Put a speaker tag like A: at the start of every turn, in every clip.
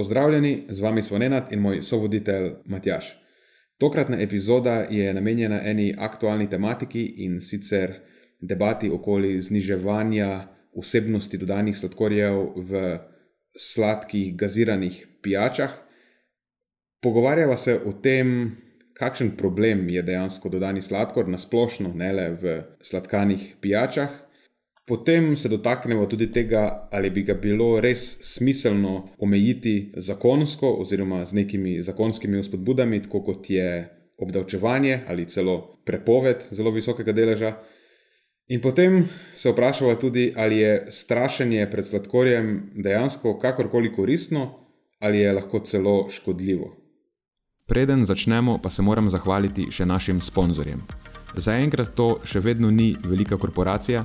A: Pozdravljeni, z vami smo Nenad in moj sovoditelj Matjaš. Tokratna epizoda je namenjena eni aktualni tematiki in sicer debati okoli zniževanja vsebnosti dodanih sladkorjev v sladkih gaziranih pijačah. Pogovarjava se o tem, kakšen problem je dejansko dodani sladkor na splošno, ne le v sladkanih pijačah. Potem se dotaknemo tudi tega, ali bi ga bilo res smiselno omejiti zakonsko oziroma z nekimi zakonskimi vzpodbudami, tako kot je obdavčevanje ali celo prepoved zelo visokega deleža. In potem se vprašamo tudi, ali je strašenje pred sladkorjem dejansko kakorkoli koristno ali je lahko celo škodljivo. Preden začnemo, pa se moram zahvaliti še našim sponzorjem. Zaenkrat to še vedno ni velika korporacija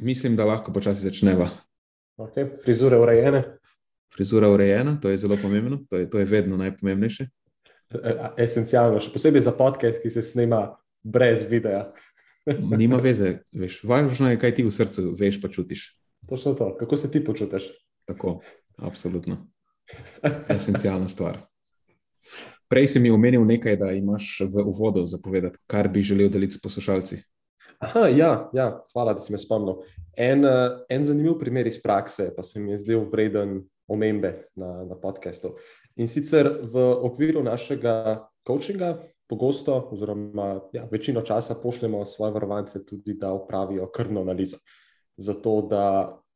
A: Mislim, da lahko počasi začneva.
B: Okay. Frizure urejene.
A: Frizura urejena, to je zelo pomembno, to je, to je vedno najpomembnejše.
B: E, esencialno, še posebej za podcast, ki se snema brez videa.
A: Nima veze, veš. Važno je, kaj ti v srcu veš, pa čutiš.
B: Točno to, kako se ti počutiš.
A: Tako, absolutno. Esencialna stvar. Prej si mi omenil nekaj, da imaš v uvodu zapovedati, kar bi želel deliti s poslušalci.
B: Aha, ja, ja, hvala, da si me spomnil. En, uh, en zanimiv primer iz prakse, pa se mi je zdel vreden omembe na, na podkastu. In sicer v okviru našega coachinga, pogosto, oziroma ja, večino časa pošljemo svoje varovance tudi, da upravijo krvno analizo. Zato, da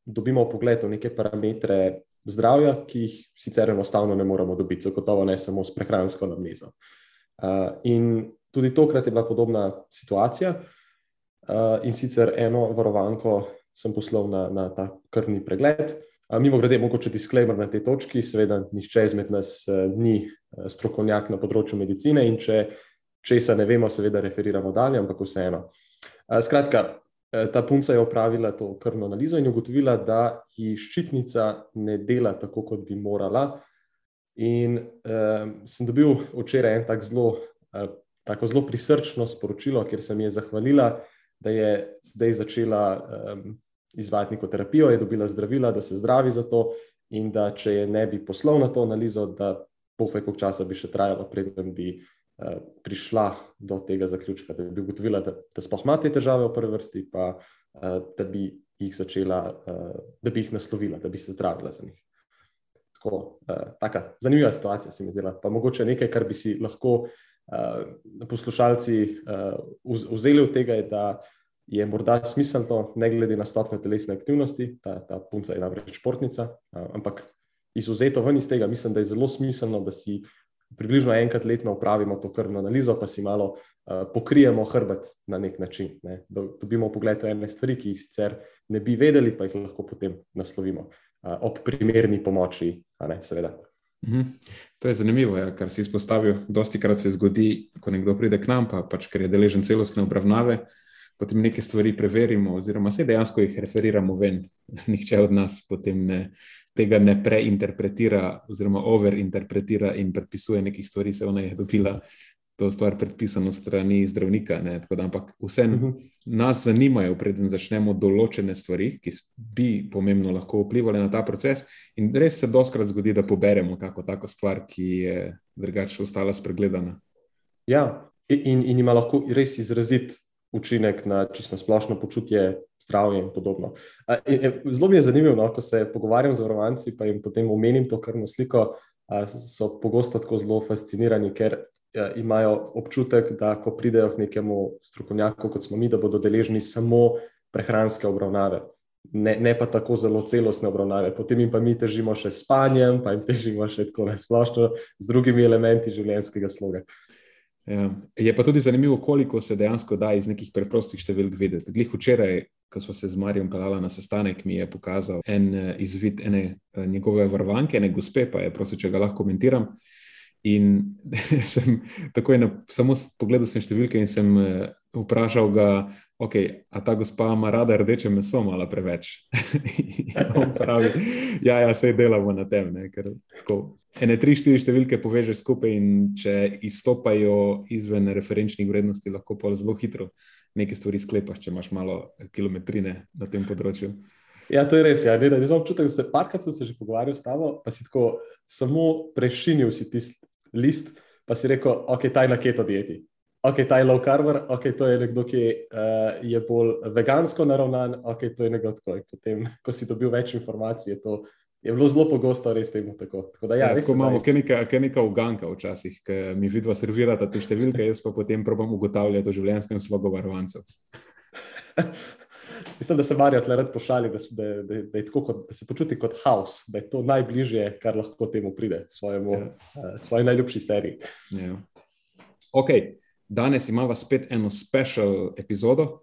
B: dobimo pogled v neke parametre zdravja, ki jih sicer enostavno ne moremo dobiti, zagotovo ne samo s prehransko analizo. Uh, in tudi tokrat je bila podobna situacija. Uh, in sicer eno varovanko sem poslal na, na ta krvni pregled. Uh, mimo grede, mogoče disclaimer na tej točki, seveda, nihče izmed nas uh, ni uh, strokovnjak na področju medicine in če česa ne vemo, seveda referiramo dalje, ampak vseeno. Uh, skratka, uh, ta punca je opravila to krvno analizo in ugotovila, da ji ščitnica ne dela tako, kot bi morala. In uh, sem dobil včeraj en tak zelo, uh, tako zelo prisrčno sporočilo, kjer sem ji zahvalila da je zdaj začela um, izvajati neko terapijo, je dobila zdravila, da se zdravi za to, in da če je ne bi poslal na to analizo, da pove, koliko časa bi še trajalo, preden bi uh, prišla do tega zaključka, da bi ugotovila, da, da sploh ima te težave v prvi vrsti, pa uh, da bi jih začela, uh, da bi jih naslovila, da bi se zdravila za njih. Tako, uh, taka zanimiva situacija se mi zdela, pa mogoče nekaj, kar bi si lahko poslušalci uh, vzeli od tega, da je morda smiselno, ne glede na stopnjo telesne aktivnosti, ta, ta punca je namreč športnica, uh, ampak izuzeto ven iz tega, mislim, da je zelo smiselno, da si približno enkrat letno upravimo to krvno analizo, pa si malo uh, pokrijemo hrbet na nek način. Ne? Dobimo pogled v ene stvari, ki jih sicer ne bi vedeli, pa jih lahko potem naslovimo uh, ob primerni pomoči, ne seveda.
A: Mhm. To je zanimivo, ja, kar si izpostavil. Dosti krat se zgodi, ko nekdo pride k nam, pa pač, ker je deležen celostne obravnave, potem neke stvari preverimo, oziroma se dejansko jih referiramo ven. Nihče od nas potem ne, tega ne preinterpretira, oziroma overinterpretira in predpisuje nekih stvari, se ona je dobila to stvar predpisano strani zdravnika. Da, ampak vse uh mhm. -huh. nas zanimajo, preden začnemo določene stvari, ki bi pomembno lahko vplivali na ta proces. In res se doskrat zgodi, da poberemo kako tako stvar, ki je drugače ostala spregledana.
B: Ja, in, in ima lahko res izrazit učinek na čisto splošno počutje, zdravje in podobno. Zelo mi je zanimivo, no, ko se pogovarjam z varovanci, pa jim potem omenim to krvno sliko, so pogosto tako zelo fascinirani, ker imajo občutek, da ko pridejo k nekemu strokovnjaku, kot smo mi, da bodo deležni samo prehranske obravnave. Ne, ne pa tako zelo celostne obravnave, potem jim pa mi težimo še s spanjem, pa jim težimo še tako nasplošno z drugimi elementi življenjskega sloga.
A: Ja. Je pa tudi zanimivo, koliko se dejansko da iz nekih preprostih številk videti. Glih včeraj, ko smo se z Marijo pelali na sestanek, mi je pokazal en uh, izvid ene uh, njegove varovanke, ene gospe, pa je prosil, če ga lahko komentiram. In sem takoj na, samo pogledal sem številke in sem uh, vprašal ga, okay, a ta gospa ima rada rdeče meso, malo preveč. on pravi, ja, ja, se delamo na tem, ne, ker tako ene tri, štiri številke povežeš skupaj, in če izstopajo izven referenčnih vrednosti, lahko pa zelo hitro nekaj stvari sklepaš, če imaš malo kilometrine na tem področju.
B: Ja, to je res. Ja. Zdaj imam občutek, da se parkrat sem se že pogovarjal s tabo, pa si tako samo prešinil si tisti list, pa si rekel, ok, taj na keto dieti. Ok, ta je low carver, ok, to je nekdo, ki uh, je bolj vegansko naravnan, ok, to je nekdo tako. Potem, ko si dobil več informacij, je to je bilo zelo pogosto res temu tako. tako, da, ja,
A: ja, tako imamo kaj neka uganka včasih, ki mi vidva servirata te številke, jaz pa potem probam ugotavljati o življenjskem slogu varovancev.
B: Mislim, da se Marijo tle rad pošali, da, da, da, da, kot, da se počuti kot haus, da je to najbližje, kar lahko temu pride, svojemu, ja. uh, svoji najljubši seriji.
A: Ja. Ok, danes imamo spet eno special epizodo.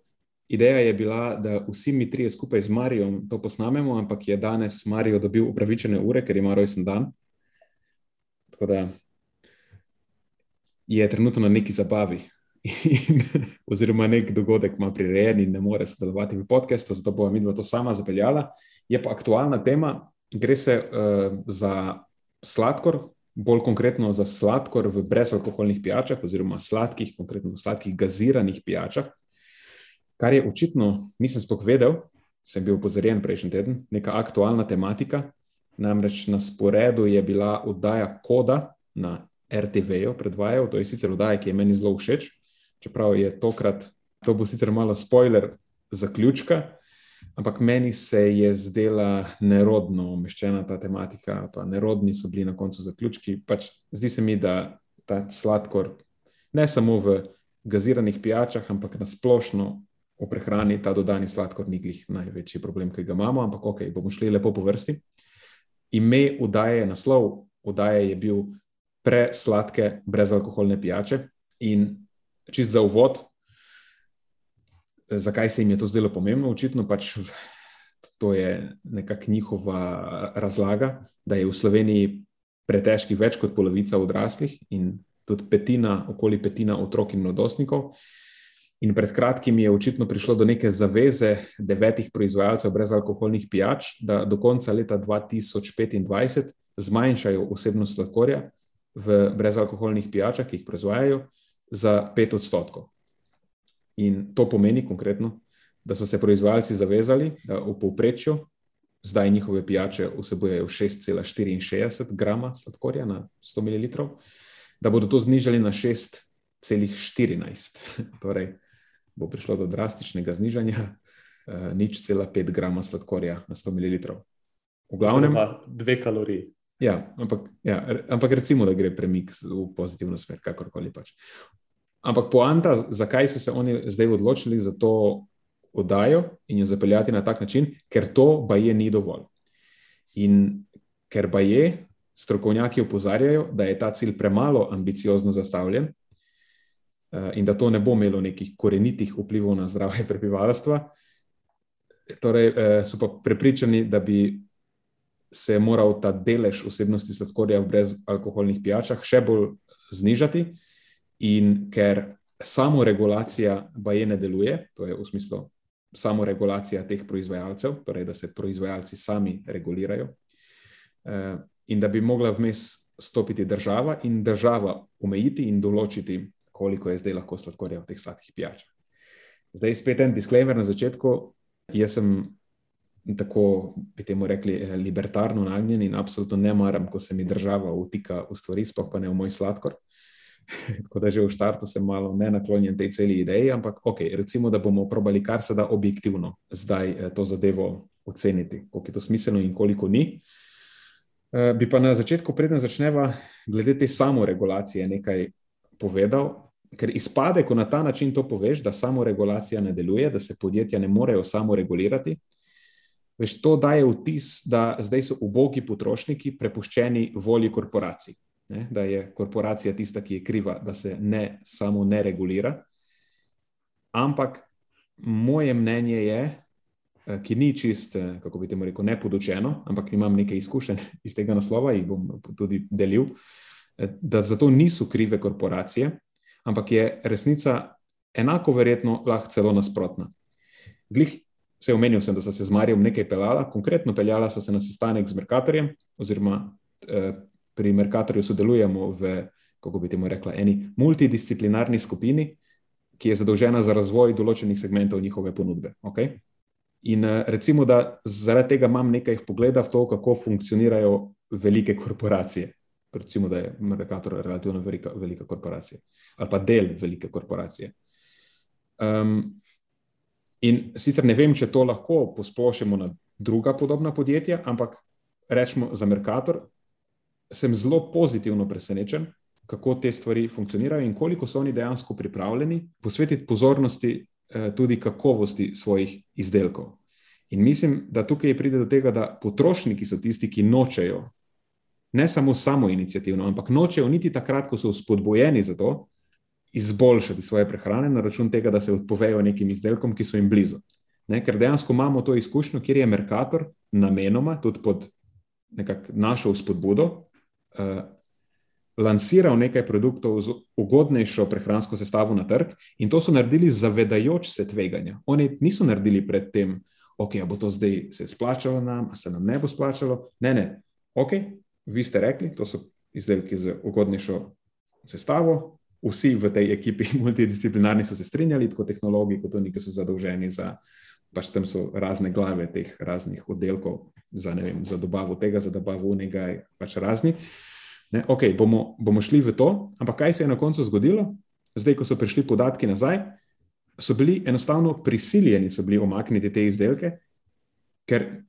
A: Ideja je bila, da vsi mi trije skupaj z Marijo to posnamemo, ampak je danes Marijo dobil upravičene ure, ker ima rojsten dan. Tako da je trenutno na neki zabavi, in, oziroma nek dogodek ima prirejen in ne more sodelovati v podkastu, zato bo mi to sama zapeljala. Je pa aktualna tema, gre se uh, za sladkor, bolj konkretno za sladkor v brezalkoholnih pijačah, oziroma sladkih, konkretno sladkih gaziranih pijačah kar je očitno, nisem sploh vedel, sem bil upozorjen prejšnji teden, neka aktualna tematika. Namreč na sporedu je bila oddaja Koda na RTV-ju, predvajal, to je sicer oddaja, ki je meni zelo všeč, čeprav je tokrat, to bo sicer malo spoiler zaključka, ampak meni se je zdela nerodno umeščena ta tematika, pa nerodni so bili na koncu zaključki. Pač zdi se mi, da ta sladkor ne samo v gaziranih pijačah, ampak na splošno v prehrani ta dodani sladkor ni glih največji problem, ki ga imamo, ampak ok, bomo šli lepo po vrsti. Ime udaje, naslov udaje je bil presladke brezalkoholne pijače in čist za uvod, zakaj se jim je to zdelo pomembno, očitno pač to je nekak njihova razlaga, da je v Sloveniji pretežkih več kot polovica odraslih in tudi petina, okoli petina otrok in mladostnikov. In pred kratkim je očitno prišlo do neke zaveze devetih proizvajalcev brezalkoholnih pijač, da do konca leta 2025 zmanjšajo vsebnost sladkorja v brezalkoholnih pijačah, ki jih proizvajajo, za pet odstotkov. In to pomeni konkretno, da so se proizvajalci zavezali, da v povprečju zdaj njihove pijače vsebujejo 6,64 grama sladkorja na 100 ml, da bodo to znižali na 6,14. torej, bo prišlo do drastičnega znižanja, uh, nič cela 5 grama sladkorja na 100 ml.
B: V glavnem, dve kaloriji.
A: Ja, ampak, ja, ampak recimo, da gre premik v pozitivno smer, kakorkoli pač. Ampak poanta, zakaj so se oni zdaj odločili za to oddajo in jo zapeljati na tak način, ker to baje ni dovolj. In ker baje, strokovnjaki opozarjajo, da je ta cilj premalo ambiciozno zastavljen, Eh, in da to ne bo imelo nekih korenitih vplivov na zdravje prebivalstva. Torej, eh, so pa prepričani, da bi se moral ta delež vsebnosti sladkorja v brezalkoholnih pijačah še bolj znižati, in ker samo regulacija baje ne deluje, to je v smislu samo regulacija teh proizvajalcev, torej da se proizvajalci sami regulirajo, eh, in da bi mogla vmes stopiti država in država omejiti in določiti koliko je zdaj lahko sladkorja v teh sladkih pijačah. Zdaj, spet en disclaimer na začetku. Jaz sem tako, bi temu rekli, eh, libertarno nagnjen in absolutno ne maram, ko se mi država vtika v stvari, sploh pa ne v moj sladkor. Tako da že v štartu sem malo ne naklonjen tej celi ideji, ampak ok, recimo, da bomo probali kar se da objektivno zdaj eh, to zadevo oceniti, koliko je to smiselno in koliko ni. Eh, bi pa na začetku, preden začneva, glede te samoregulacije nekaj povedal, ker izpade, ko na ta način to poveš, da samoregulacija ne deluje, da se podjetja ne morejo samoregulirati. Veš, to daje vtis, da zdaj so ubogi potrošniki prepuščeni volji korporacij ne, da je korporacija tista, ki je kriva, da se ne samo ne regulira. Ampak moje mnenje je, eh, ki ni čist, eh, kako bi temu rekel, nepodučeno, ampak imam nekaj izkušenj iz tega naslova in bom tudi delil, eh, da zato niso krive korporacije, ampak je resnica enako verjetno lahko celo nasprotna. Glih se omenil sem, da so se z Marijo nekaj peljala, konkretno peljala so se na sestanek z Merkatorjem oziroma pri Merkatorju sodelujemo v, kako bi temu rekla, eni multidisciplinarni skupini, ki je zadolžena za razvoj določenih segmentov njihove ponudbe. Okay? In eh, recimo, da zaradi tega imam nekaj pogleda v to, kako funkcionirajo velike korporacije. Recimo, da je Merkator relativno velika, velika korporacija ali pa del velike korporacije. Um, in sicer ne vem, če to lahko posplošimo na druga podobna podjetja, ampak rečemo za Merkator, sem zelo pozitivno presenečen, kako te stvari funkcionirajo in koliko so oni dejansko pripravljeni posvetiti pozornosti eh, tudi kakovosti svojih izdelkov. In mislim, da tukaj pride do tega, da potrošniki so tisti, ki nočejo, ne samo samo inicijativno, ampak nočejo niti takrat, ko so spodbojeni za to, izboljšati svoje prehrane na račun tega, da se odpovejo nekim izdelkom, ki so jim blizu. Ne, ker dejansko imamo to izkušnjo, kjer je Merkator namenoma, tudi pod našo spodbudo, lansiral nekaj produktov z ugodnejšo prehransko sestavo na trg, in to so naredili zavedajoč se tveganja. Oni niso naredili predtem, ok, bo to zdaj se splačalo nam, a se nam ne bo splačalo. Ne, ne, ok, vi ste rekli, to so izdelki z ugodnejšo sestavo. Vsi v tej ekipi multidisciplinarni so se strinjali, tako tehnologi, kot oni, ki so zadolženi za, pač tam so razne glave teh raznih oddelkov za, vem, za dobavo tega, za dobavo unega, pač razni. Ne, ok, bomo, bomo šli v to, ampak kaj se je na koncu zgodilo? Zdaj, ko so prišli podatki nazaj, so bili enostavno prisiljeni, bili omakniti te izdelke, ker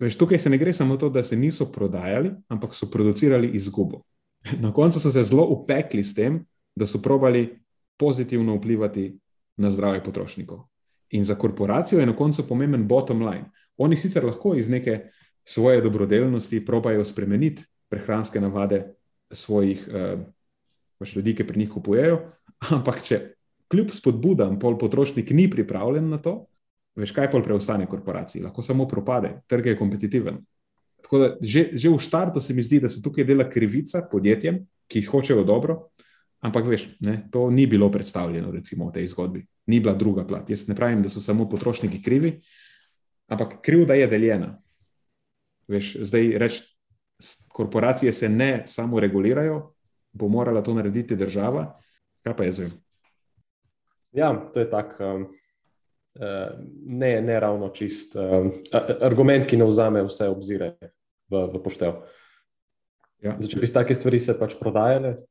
A: veš, tukaj se ne gre samo to, da se niso prodajali, ampak so producirali izgubo. Na koncu so se zelo upekli s tem, da so probali pozitivno vplivati na zdravje potrošnikov. In za korporacijo je na koncu pomemben bottom line. Oni sicer lahko iz neke svoje dobrodelnosti probajo spremeniti prehranske navade svojih uh, ljudi, ki pri njih kupujejo, ampak če kljub spodbudam pol potrošnik ni pripravljen na to, veš kaj pol preostane korporaciji, lahko samo propade, trg je kompetitiven. Tako da že, že v štartu se mi zdi, da se tukaj dela krivica podjetjem, ki jih hočejo dobro, ampak veš, ne, to ni bilo predstavljeno recimo v tej zgodbi, ni bila druga plat. Jaz ne pravim, da so samo potrošniki krivi, ampak krivda je deljena. Veš, zdaj reči, korporacije se ne samo regulirajo, bo morala to narediti država. Kaj pa je zdaj?
B: Ja, to je tak. Um... Ne, ne ravno čist um, argument, ki ne vzame vse obzire v, v poštev. Ja. Če bi take stvari se pač prodajale eh,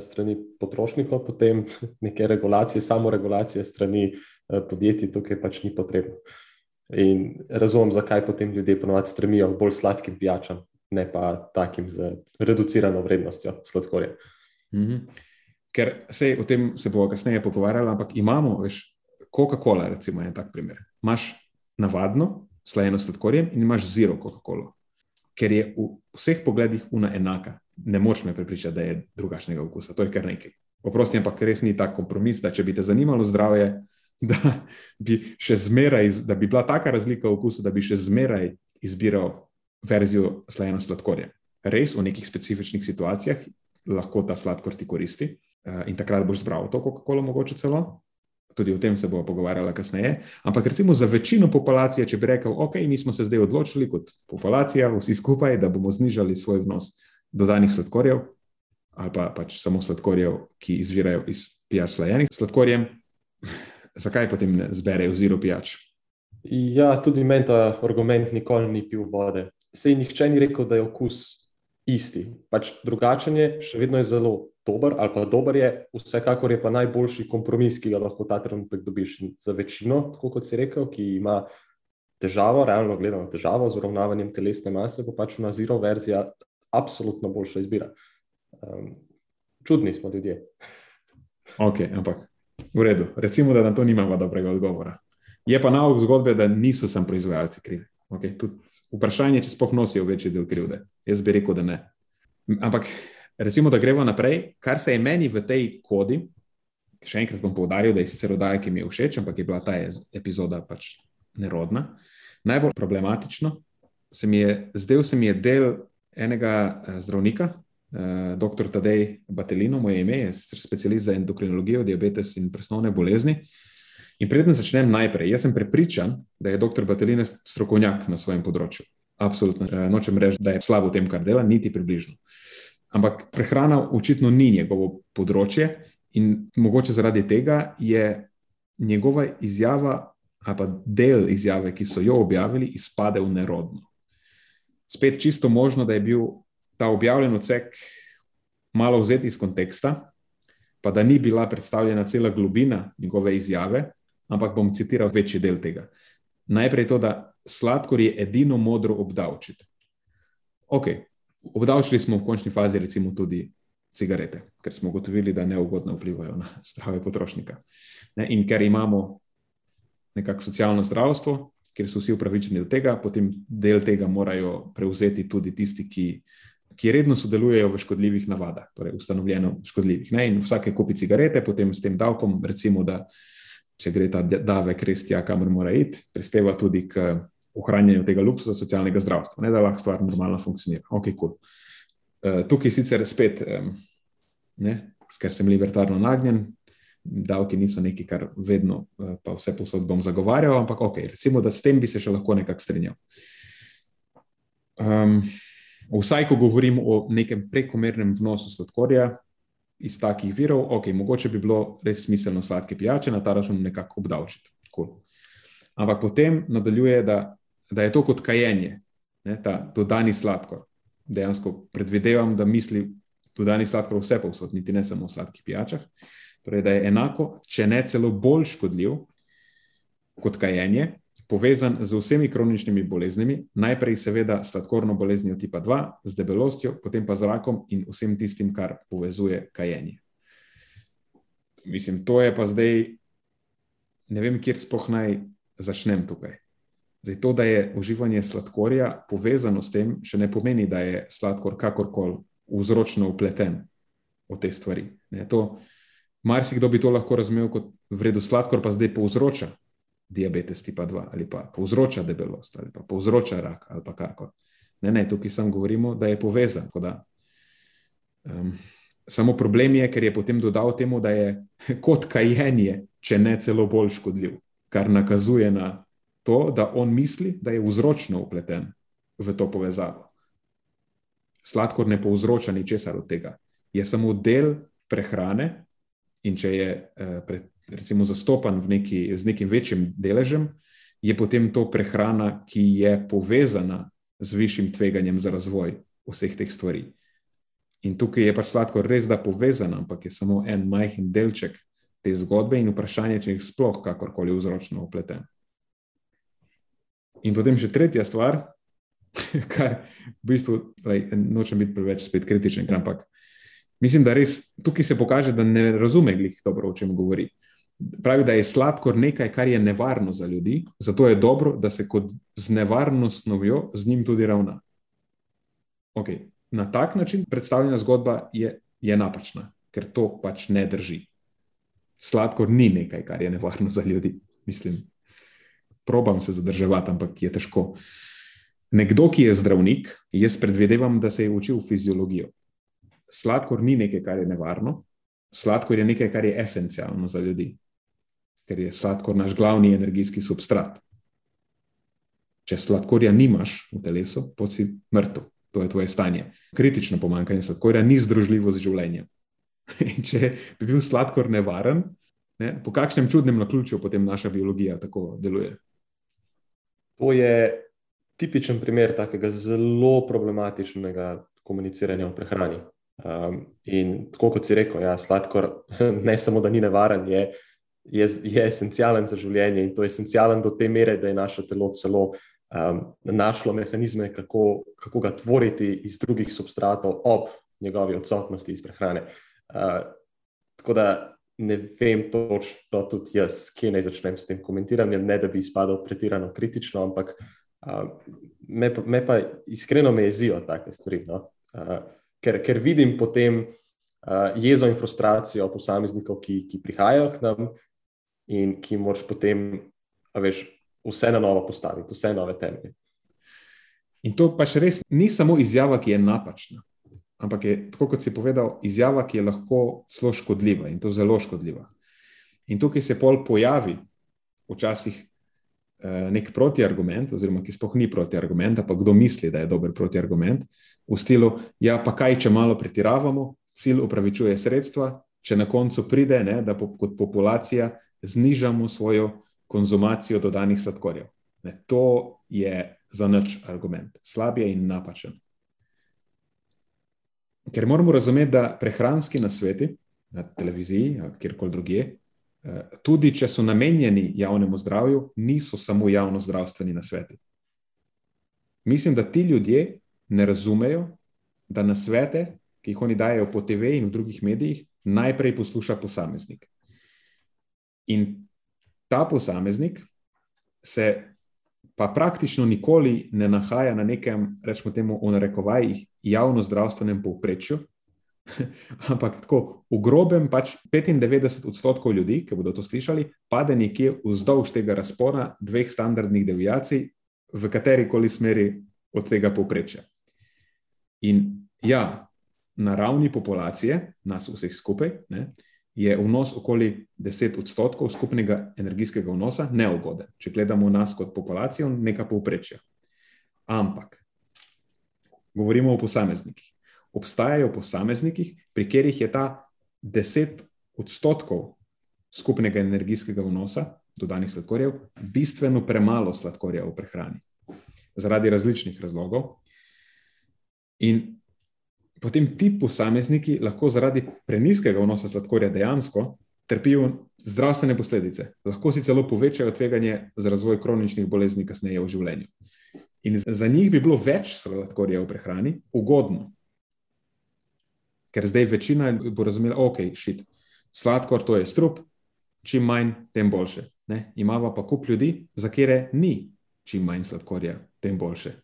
B: strani potrošnikov, potem neke regulacije, samo regulacije strani eh, podjetij tukaj pač ni potrebno. In razumem, zakaj potem ljudje ponovadi stremijo k bolj sladkim pijačam, ne pa takim z reducirano vrednostjo sladkorja.
A: Mm -hmm. Ker se o tem se bomo kasneje pogovarjali, ampak imamo, veš, Coca-Cola, recimo, je tak primer. Imáš navadno slajeno sladkorjem in imaš zero Coca-Cola, ker je v vseh pogledih una enaka. Ne moš me prepričati, da je drugačnega okusa, to je kar nekaj. Oprosti, ampak res ni tak kompromis, da če bi te zanimalo zdravje, da bi še zmeraj, da bi bila taka razlika v okusu, da bi še zmeraj izbiral verzijo slajeno sladkorja. Res v nekih specifičnih situacijah lahko ta sladkor ti koristi uh, in takrat boš zbral to Coca-Cola, mogoče celo. Tudi o tem se bomo pogovarjali kasneje. Ampak recimo za večino populacije, če bi rekel, ok, mi smo se zdaj odločili kot populacija, vsi skupaj, da bomo znižali svoj vnos dodanih sladkorjev ali pa pač samo sladkorjev, ki izvirajo iz pijač slajenih sladkorjem, zakaj potem ne zberejo zero pijač?
B: Ja, tudi meni ta argument nikoli ni pil vode. Sej nihče ni rekel, da je okus isti. Pač drugačen je, še vedno je zelo dober, ali pa dober je, vsekakor je pa najboljši kompromis, ki ga lahko ta trenutek dobiš. In za večino, tako kot si rekel, ki ima težavo, realno gledano težavo z uravnavanjem telesne mase, bo pač na zero verzija absolutno boljša izbira. Um, čudni smo ljudje.
A: Ok, ampak v redu. Recimo, da na to nimamo dobrega odgovora. Je pa nauk zgodbe, da niso samo proizvajalci krivi. Okay, vprašanje je, če spoh nosijo večji del krivde. Jaz bi rekel, da ne. Ampak recimo, da gremo naprej. Kar se je meni v tej kodi, še enkrat bom poudaril, da je sicer oddaja, ki mi je všeč, ampak je bila ta epizoda pač nerodna. Najbolj problematično se mi je, zdaj se mi je del enega eh, zdravnika, eh, dr. Tadej Batelino, moje ime, je specialist za endokrinologijo, diabetes in presnovne bolezni. In predtem začnem najprej. Jaz sem prepričan, da je dr. Batelina strokovnjak na svojem področju. Absolutno. Eh, nočem reči, da je slabo v tem, kar dela, niti približno. Ampak prehrana očitno ni njegovo področje in mogoče zaradi tega je njegova izjava, ali pa del izjave, ki so jo objavili, izpade v nerodno. Spet čisto možno, da je bil ta objavljen odsek malo vzet iz konteksta, pa da ni bila predstavljena cela globina njegove izjave, ampak bom citiral večji del tega. Najprej to, da sladkor je edino modro obdavčiti. Ok, obdavčili smo v končni fazi recimo tudi cigarete, ker smo ugotovili, da neugodno vplivajo na zdravje potrošnika. Ne, in ker imamo nekako socialno zdravstvo, ker so vsi upravičeni do tega, potem del tega morajo prevzeti tudi tisti, ki, ki redno sodelujejo v škodljivih navadah, torej ustanovljeno škodljivih. Ne, in vsake kupi cigarete, potem s tem davkom, recimo, da če gre ta davek res tja, kamor mora iti, prispeva tudi k ohranjanju tega luksusa socialnega zdravstva, ne, da lahko stvar normalno funkcionira. Okay, cool. uh, tukaj sicer spet, um, ne, ker sem libertarno nagnjen, davki niso nekaj, kar vedno, uh, pa vse posod bom zagovarjal, ampak ok, recimo, da s tem bi se še lahko nekako strinjal. Um, vsaj, ko govorim o nekem prekomernem vnosu sladkorja iz takih virov, ok, mogoče bi bilo res smiselno sladke pijače na ta račun nekako obdavčiti. Cool. Ampak potem nadaljuje, da da je to kot kajenje, ne, ta dodani sladkor. Dejansko predvidevam, da misli dodani sladkor vse povsod, niti ne samo v sladkih pijačah. Torej, da je enako, če ne celo bolj škodljiv kot kajenje, povezan z vsemi kroničnimi boleznimi, najprej seveda sladkorno boleznijo tipa 2, z debelostjo, potem pa z rakom in vsem tistim, kar povezuje kajenje. Mislim, to je pa zdaj, ne vem, kjer spoh naj začnem tukaj. Zdaj, to, da je uživanje sladkorja povezano s tem, še ne pomeni, da je sladkor kakorkoli vzročno upleten v te stvari. Marsikdo bi to lahko razumel kot vredno sladkor, pa zdaj povzroča diabetes tipa 2 ali pa povzroča debelost ali pa povzroča rak ali pa karkoli. Ne, ne, tukaj samo govorimo, da je povezan. Da, um, samo problem je, ker je potem dodal temu, da je kot kajenje, če ne celo bolj škodljiv, kar nakazuje na to, da on misli, da je vzročno upleten v to povezavo. Sladkor ne povzroča ničesar od tega, je samo del prehrane, in če je eh, recimo zastopan neki, z nekim večjim deležem, je potem to prehrana, ki je povezana z višjim tveganjem za razvoj vseh teh stvari. In tukaj je pač sladkor res da povezan, ampak je samo en majhen delček te zgodbe in vprašanje, če jih sploh kakorkoli vzročno upleten. In potem še tretja stvar, kar v bistvu lej, nočem biti preveč spet kritičen, ampak mislim, da res tukaj se pokaže, da ne razume glih dobro, o čem govori. Pravi, da je sladkor nekaj, kar je nevarno za ljudi, zato je dobro, da se kot z nevarno snovjo z njim tudi ravna. Okay. Na tak način predstavljena zgodba je, je napačna, ker to pač ne drži. Sladkor ni nekaj, kar je nevarno za ljudi, mislim probam se zadrževati, ampak je težko. Nekdo, ki je zdravnik, jaz predvidevam, da se je učil fiziologijo. Sladkor ni nekaj, kar je nevarno, sladkor je nekaj, kar je esencialno za ljudi, ker je sladkor naš glavni energijski substrat. Če sladkorja nimaš v telesu, posi mrtev, to je tvoje stanje. Kritično pomankanje sladkorja ni združljivo z življenjem. Če bi bil sladkor nevaren, ne, po kakšnem čudnem naključju potem naša biologija tako deluje?
B: To je tipičen primer takega zelo problematičnega komuniciranja o prehrani. Um, in tako kot si rekel, ja, sladkor ne samo, da ni nevaren, je, je, je esencialen za življenje in to je esencialen do te mere, da je naše telo celo um, našlo mehanizme, kako, kako ga tvoriti iz drugih substratov ob njegovi odsotnosti iz prehrane. Uh, tako da ne vem točno, tudi jaz, kje naj začnem s tem komentiranjem, ne da bi izpadal pretirano kritično, ampak uh, me, pa, me pa iskreno me jezijo take stvari. No? Uh, ker, ker vidim potem uh, jezo in frustracijo posameznikov, ki, ki prihajajo k nam in ki moraš potem, veš, vse na novo postaviti, vse nove temelje.
A: In to pač res ni samo izjava, ki je napačna, ampak je, tako kot si povedal, izjava, ki je lahko zelo škodljiva in to zelo škodljiva. In tukaj se pol pojavi včasih nek protiargument, oziroma ki sploh ni protiargument, pa kdo misli, da je dober protiargument, v stilu, ja, pa kaj, če malo pretiravamo, cilj upravičuje sredstva, če na koncu pride, ne, da po, kot populacija znižamo svojo konzumacijo dodanih sladkorjev. Ne, to je za nič argument, slab je in napačen. Ker moramo razumeti, da prehranski nasveti na televiziji ali kjerkoli drugje Eh, tudi če so namenjeni javnemu zdravju, niso samo javno zdravstveni nasveti. Mislim, da ti ljudje ne razumejo, da na svete, ki jih oni dajo po TV in v drugih medijih, najprej posluša posameznik. In ta posameznik se pa praktično nikoli ne nahaja na nekem, rečemo temu, v narekovajih, javno zdravstvenem povprečju, Ampak tako, v grobem pač 95 odstotkov ljudi, ki bodo to slišali, pade nekje vzdolž tega razpona dveh standardnih deviacij v kateri koli smeri od tega povprečja. In ja, na ravni populacije, nas vseh skupaj, ne, je vnos okoli 10 odstotkov skupnega energijskega vnosa neugoden, če gledamo nas kot populacijo, neka povprečja. Ampak govorimo o posameznikih obstajajo posamezniki, pri katerih je ta 10 odstotkov skupnega energijskega vnosa dodanih sladkorjev bistveno premalo sladkorja v prehrani, zaradi različnih razlogov. In potem ti posamezniki lahko zaradi preniskega vnosa sladkorja dejansko trpijo zdravstvene posledice, lahko si celo povečajo tveganje za razvoj kroničnih bolezni kasneje v življenju. In za njih bi bilo več sladkorja v prehrani ugodno, ker zdaj večina bo razumela, ok, šit, sladkor to je strup, čim manj, tem boljše. Ne? Imamo pa kup ljudi, za kere ni čim manj sladkorja, tem boljše.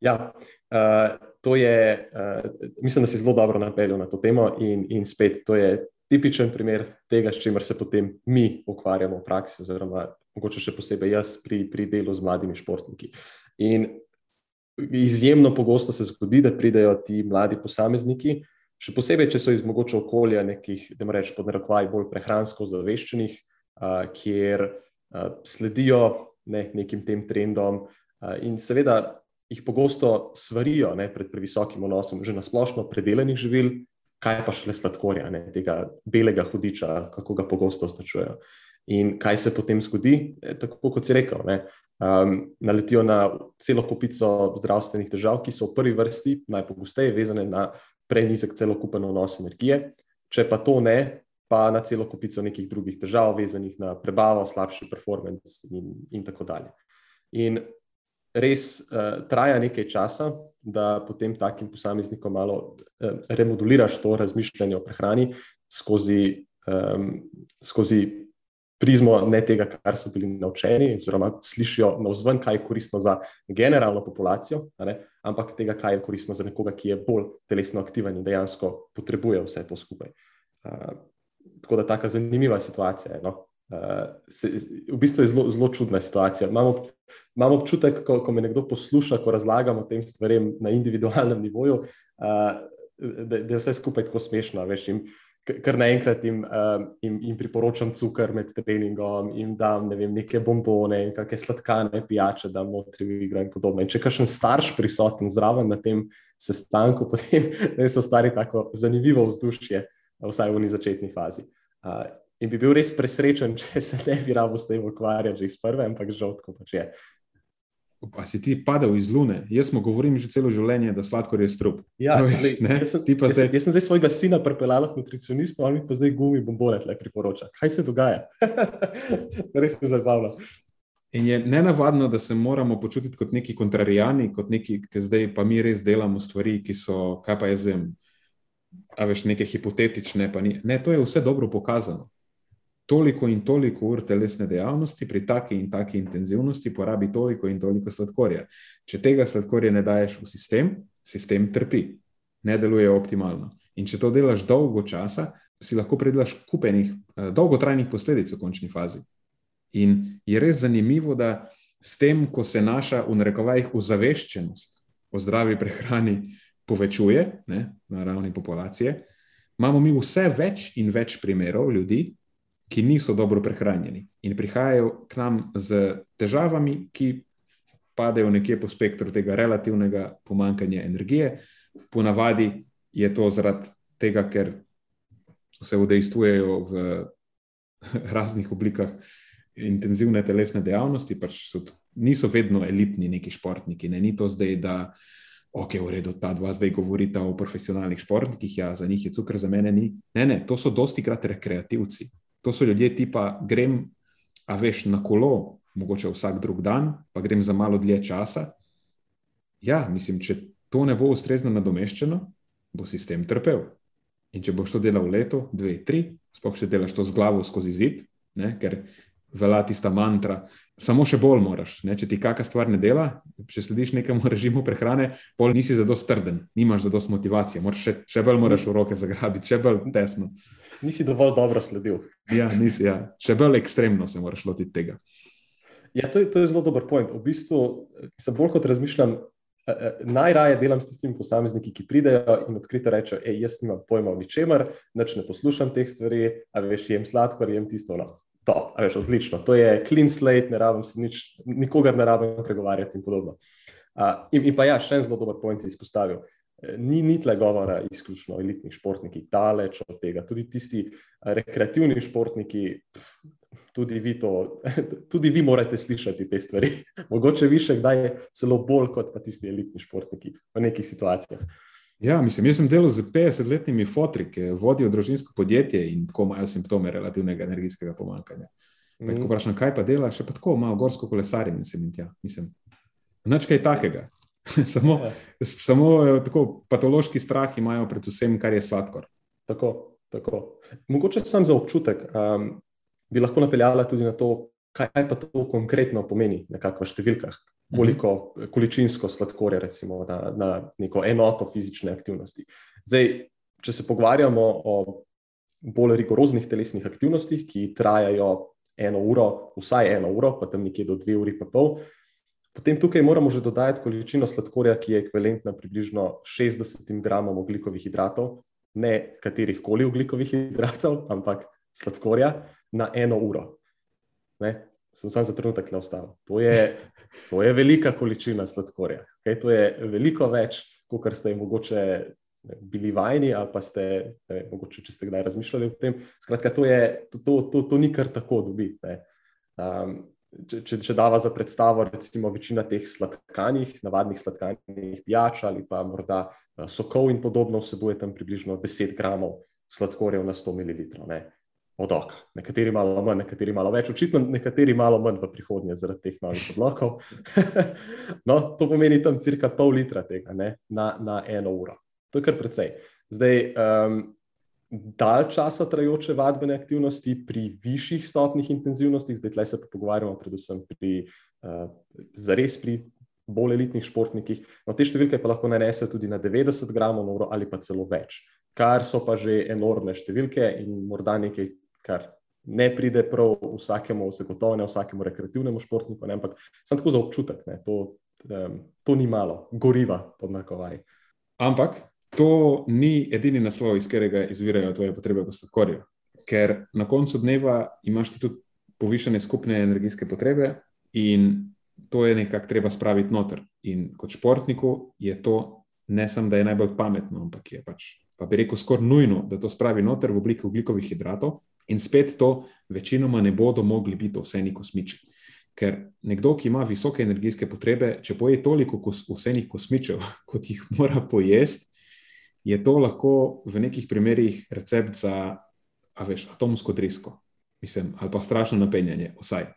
B: Ja, uh, to je, uh, mislim, da si zelo dobro napeljal na to temo, in, in spet to je tipičen primer tega, s čimer se potem mi ukvarjamo v praksi, oziroma mogoče še posebej jaz pri, pri delu z mladimi športniki. In izjemno pogosto se zgodi, da pridejo ti mladi posamezniki, še posebej, če so iz mogoče okolja nekih, da rečem, podnarekovaj bolj prehransko zaveščenih, uh, kjer uh, sledijo ne, nekim tem trendom uh, in seveda jih pogosto svarijo ne, pred previsokim vnosom že na splošno predelanih živil, kaj pa šele sladkorja, ne, tega belega hudiča, kako ga pogosto označujejo. In kaj se potem zgodi, e, tako kot si rekel, ne, um, naletijo na celo kupico zdravstvenih težav, ki so v prvi vrsti najpogosteje vezane na prenizek celokupen vnos energije, če pa to ne, pa na celo kupico nekih drugih težav, vezanih na prebavo, slabši performance in, in tako dalje. In res uh, traja nekaj časa, da potem takim posameznikom malo uh, remoduliraš to razmišljanje o prehrani skozi, um, skozi prizmo ne tega, kar so bili naučeni, oziroma slišijo na vzven, kaj je koristno za generalno populacijo, ampak tega, kaj je koristno za nekoga, ki je bolj telesno aktiven in dejansko potrebuje vse to skupaj. Uh, tako da, tako zanimiva situacija je. No? Uh, se, v bistvu je zelo, zelo čudna situacija. Imam, imam občutek, ko, ko me nekdo posluša, ko razlagam o tem stvarem na individualnem nivoju, uh, da, da je vse skupaj tako smešno. Veš, in, uh, kar naenkrat jim, uh, jim, jim priporočam cukor med treningom, jim dam ne vem, neke bombone in kakšne sladkane pijače, da notri v igro in podobno. In če kakšen starš prisoten zraven na tem sestanku, potem so stvari tako zanimivo vzdušje, vsaj v začetni fazi. Uh, in bi bil res presrečen, če se ne bi rabo s tem ukvarjati že iz prve, ampak žal tako pač je.
A: Pa si ti padel iz lune. Jaz smo govorili že celo življenje, da sladkor je strup.
B: Ja,
A: No, veš, ne?
B: jaz, sem, jaz,
A: zdaj-
B: jaz sem zdaj svojega sina pripeljal k nutricionistu, on mi pa zdaj gumi bombone tle priporoča. Kaj se dogaja? Res se zabavno.
A: In je nenavadno, da se moramo počutiti kot neki kontrarijani, kot neki, ki zdaj pa mi res delamo stvari, ki so, kaj pa jaz vem, a veš, neke hipotetične. ni- Ne, to je vse dobro pokazano. Toliko in toliko ur telesne dejavnosti pri taki in taki intenzivnosti porabi toliko in toliko sladkorja. Če tega sladkorja ne daješ v sistem, sistem trpi, ne deluje optimalno. In če to delaš dolgo časa, si lahko pridelaš kupenih, eh, dolgotrajnih posledic v končni fazi. In je res zanimivo, da s tem, ko se naša, v narekovajih, ozaveščenost o zdravi prehrani povečuje ne, na ravni populacije, imamo mi vse več in več primerov ljudi, ki niso dobro prehranjeni in prihajajo k nam z težavami, ki padejo nekje po spektru tega relativnega pomankanja energije. Ponavadi je to zaradi tega, ker se udejstvujejo v raznih oblikah intenzivne telesne dejavnosti, pač so, niso vedno elitni neki športniki. Ne? Ni to zdaj, da ok, v redu, ta dva zdaj govorita o profesionalnih športnikih, ja, za njih je cukor, za mene ni. Ne, ne, to so dosti krat rekreativci. To so ljudje tipa, grem, a veš, na kolo, mogoče vsak drug dan, pa grem za malo dlje časa. Ja, mislim, če to ne bo ustrezno nadomeščeno, bo sistem trpel. In če boš to delal leto, dve, tri, sploh če delaš to z glavo skozi zid, ne, ker velja tista mantra, samo še bolj moraš. Ne, če ti kakšna stvar ne dela, če slediš nekemu režimu prehrane, pol nisi zadost trden, nimaš zadost motivacije, moraš še, še bolj moraš v roke zagrabiti, še bolj tesno.
B: Nisi dovolj dobro sledil.
A: Ja, nisi, ja. Še bolj ekstremno se moraš lotiti tega.
B: Ja, to, je, to je zelo dober point. V bistvu, sem bolj kot razmišljam, eh, najraje delam s tistimi posamezniki, ki pridejo in odkrito rečejo: Ej, jaz nimam pojma o ničemer, nič ne poslušam teh stvari, a veš, jem sladkor, jem tisto. No. Top, a veš, odlično. To je clean slate, ne rabim se nič, nikogar ne rabim pregovarjati in podobno. Uh, in, in pa ja, še en zelo dober point si izpostavil. Eh, Ni, ni tle govora izključno o elitnih športnikih, daleč od tega. Tudi tisti eh, rekreativni športniki, tudi vi, to, tudi vi morate slišati te stvari. Mogoče vi še kdaj celo bolj kot pa tisti elitni športniki v nekih situacijah.
A: Ja, mislim, jaz sem delal z 50-letnimi fotri, ki vodijo družinsko podjetje in tako imajo simptome relativnega energijskega pomankanja. Mm. Ko vprašam, kaj pa delaš, še pa tako malo gorsko kolesarjenje sem in tja. Mislim, nič kaj takega. samo,
B: Ja.
A: samo eh, tako patološki strah imajo pred vsem, kar je sladkor.
B: Tako, tako. Mogoče sam za občutek um, bi lahko napeljala tudi na to, kaj pa to konkretno pomeni, nekako v številkah, koliko količinsko sladkorja, recimo, na, na neko enoto fizične aktivnosti. Zdaj, če se pogovarjamo o bolj rigoroznih telesnih aktivnostih, ki trajajo eno uro, vsaj eno uro, pa tam nekje do dve uri pa pol. Potem tukaj moramo že dodati količino sladkorja, ki je ekvivalentna približno 60 gramom oglikovih hidratov, ne katerih koli oglikovih hidratov, ampak sladkorja na eno uro. Ne? Sem sam za trenutek le ostal. To je, to je velika količina sladkorja. Okay? To je veliko več, kot ste mogoče bili vajeni, ali pa ste, ne mogoče, če ste kdaj razmišljali o tem. Skratka, to, je, to, to, to, to ni kar tako dobiti. ne. Um, če, če, če dava za predstavo, recimo večina teh sladkanih, navadnih sladkanih pijač ali pa morda eh, sokov in podobno vsebuje tam približno 10 gramov sladkorjev na 100 ml. Ne? Od oka. Nekateri malo manj, nekateri malo več, očitno nekateri malo manj v prihodnje zaradi teh novih odlokov. no, to pomeni tam cirka pol litra tega ne? na, na eno uro. To je kar precej. Zdaj, um, dalj časa trajajoče vadbene aktivnosti pri višjih stopnih intenzivnosti, zdaj tle se pa pogovarjamo predvsem pri, uh, zares pri bolj elitnih športnikih. No, te številke pa lahko nanesejo tudi na 90 gramov na uro ali pa celo več, kar so pa že enormne številke in morda nekaj, kar ne pride prav vsakemu, zagotovo ne vsakemu rekreativnemu športniku, ne, ampak samo tako za občutek, ne, to, um, to ni malo, goriva pod nakovaj.
A: Ampak to ni edini naslov, iz katerega izvirajo tvoje potrebe po sladkorju. Ker na koncu dneva imaš ti tudi povišene skupne energijske potrebe in to je nekako treba spraviti noter. In kot športniku je to ne samo, da je najbolj pametno, ampak je pač, pa bi rekel, skoraj nujno, da to spravi noter v obliki oglikovih hidratov. In spet to večinoma ne bodo mogli biti vse neki kosmiči. Ker nekdo, ki ima visoke energijske potrebe, če poje toliko kos, vsenih kosmičev, kot jih mora pojesti, je to lahko v nekih primerih recept za veš, atomsko drisko, mislim, ali pa strašno napenjanje, vsaj.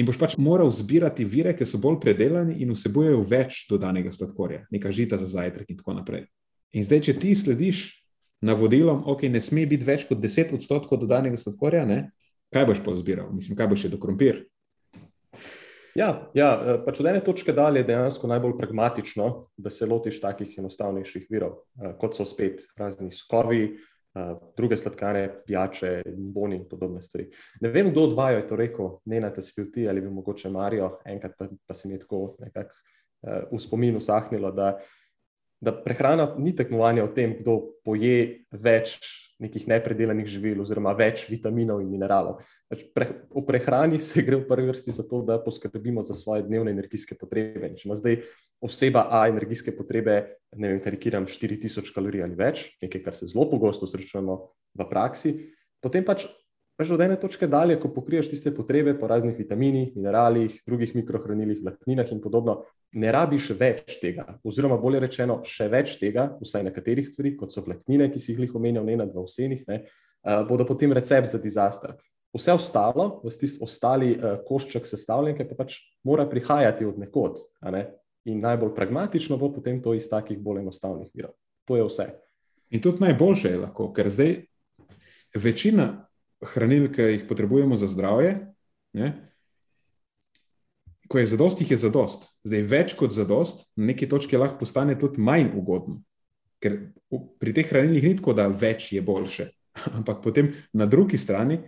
A: In boš pač moral zbirati vire, ki so bolj predelani in vsebujejo več dodanega sladkorja, neka žita za zajtrk in tako naprej. In zdaj, če ti slediš navodilom, ok, ne sme biti več kot 10 odstotkov dodanega sladkorja, ne? kaj boš pa zbiral? Mislim, kaj boš še do krompir?
B: Ja, ja, eh, pač od ene točke dalje je dejansko najbolj pragmatično, da se lotiš takih enostavnejših virov, eh, kot so spet razni skovi, eh, druge sladkane, pijače, boni in podobne stvari. Ne vem, kdo od vaju je to rekel, ne na te si bil ti ali bi mogoče Marijo, enkrat pa, pa se mi je tako nekako v spomin usahnilo, da, da prehrana ni tekmovanje o tem, kdo poje več nekih nepredelanih živil, oziroma več vitaminov in mineralov. Pač pre, v prehrani se gre v prvi vrsti za to, da poskrbimo za svoje dnevne energijske potrebe. In če ima zdaj oseba A energijske potrebe, ne vem, karikiram 4000 kalorij ali več, nekaj, kar se zelo pogosto srečujemo v praksi, potem pač Pač od ene točke dalje, ko pokriješ tiste potrebe po raznih vitaminih, mineralih, drugih mikrohranilih, vlakninah in podobno, ne rabiš več tega. Oziroma, bolje rečeno, še več tega, vsaj nekaterih stvari, kot so vlaknine, ki si jih omenjal, ne na dva vsenih, ne, uh, bodo potem recept za dizaster. Vse ostalo, vsi ostali uh, košček sestavljenke, pa pač mora prihajati od nekod. Ne? In najbolj pragmatično bo potem to iz takih bolj enostavnih virov. To je vse.
A: In tudi najboljše je lahko, ker zdaj večina hranil, ki jih potrebujemo za zdravje. Ne? Ko je zadost, jih je zadost. Zdaj, več kot zadost, na neki točki lahko postane tudi manj ugodno. Ker pri teh hranilih ni tako, da več je boljše. Ampak potem na drugi strani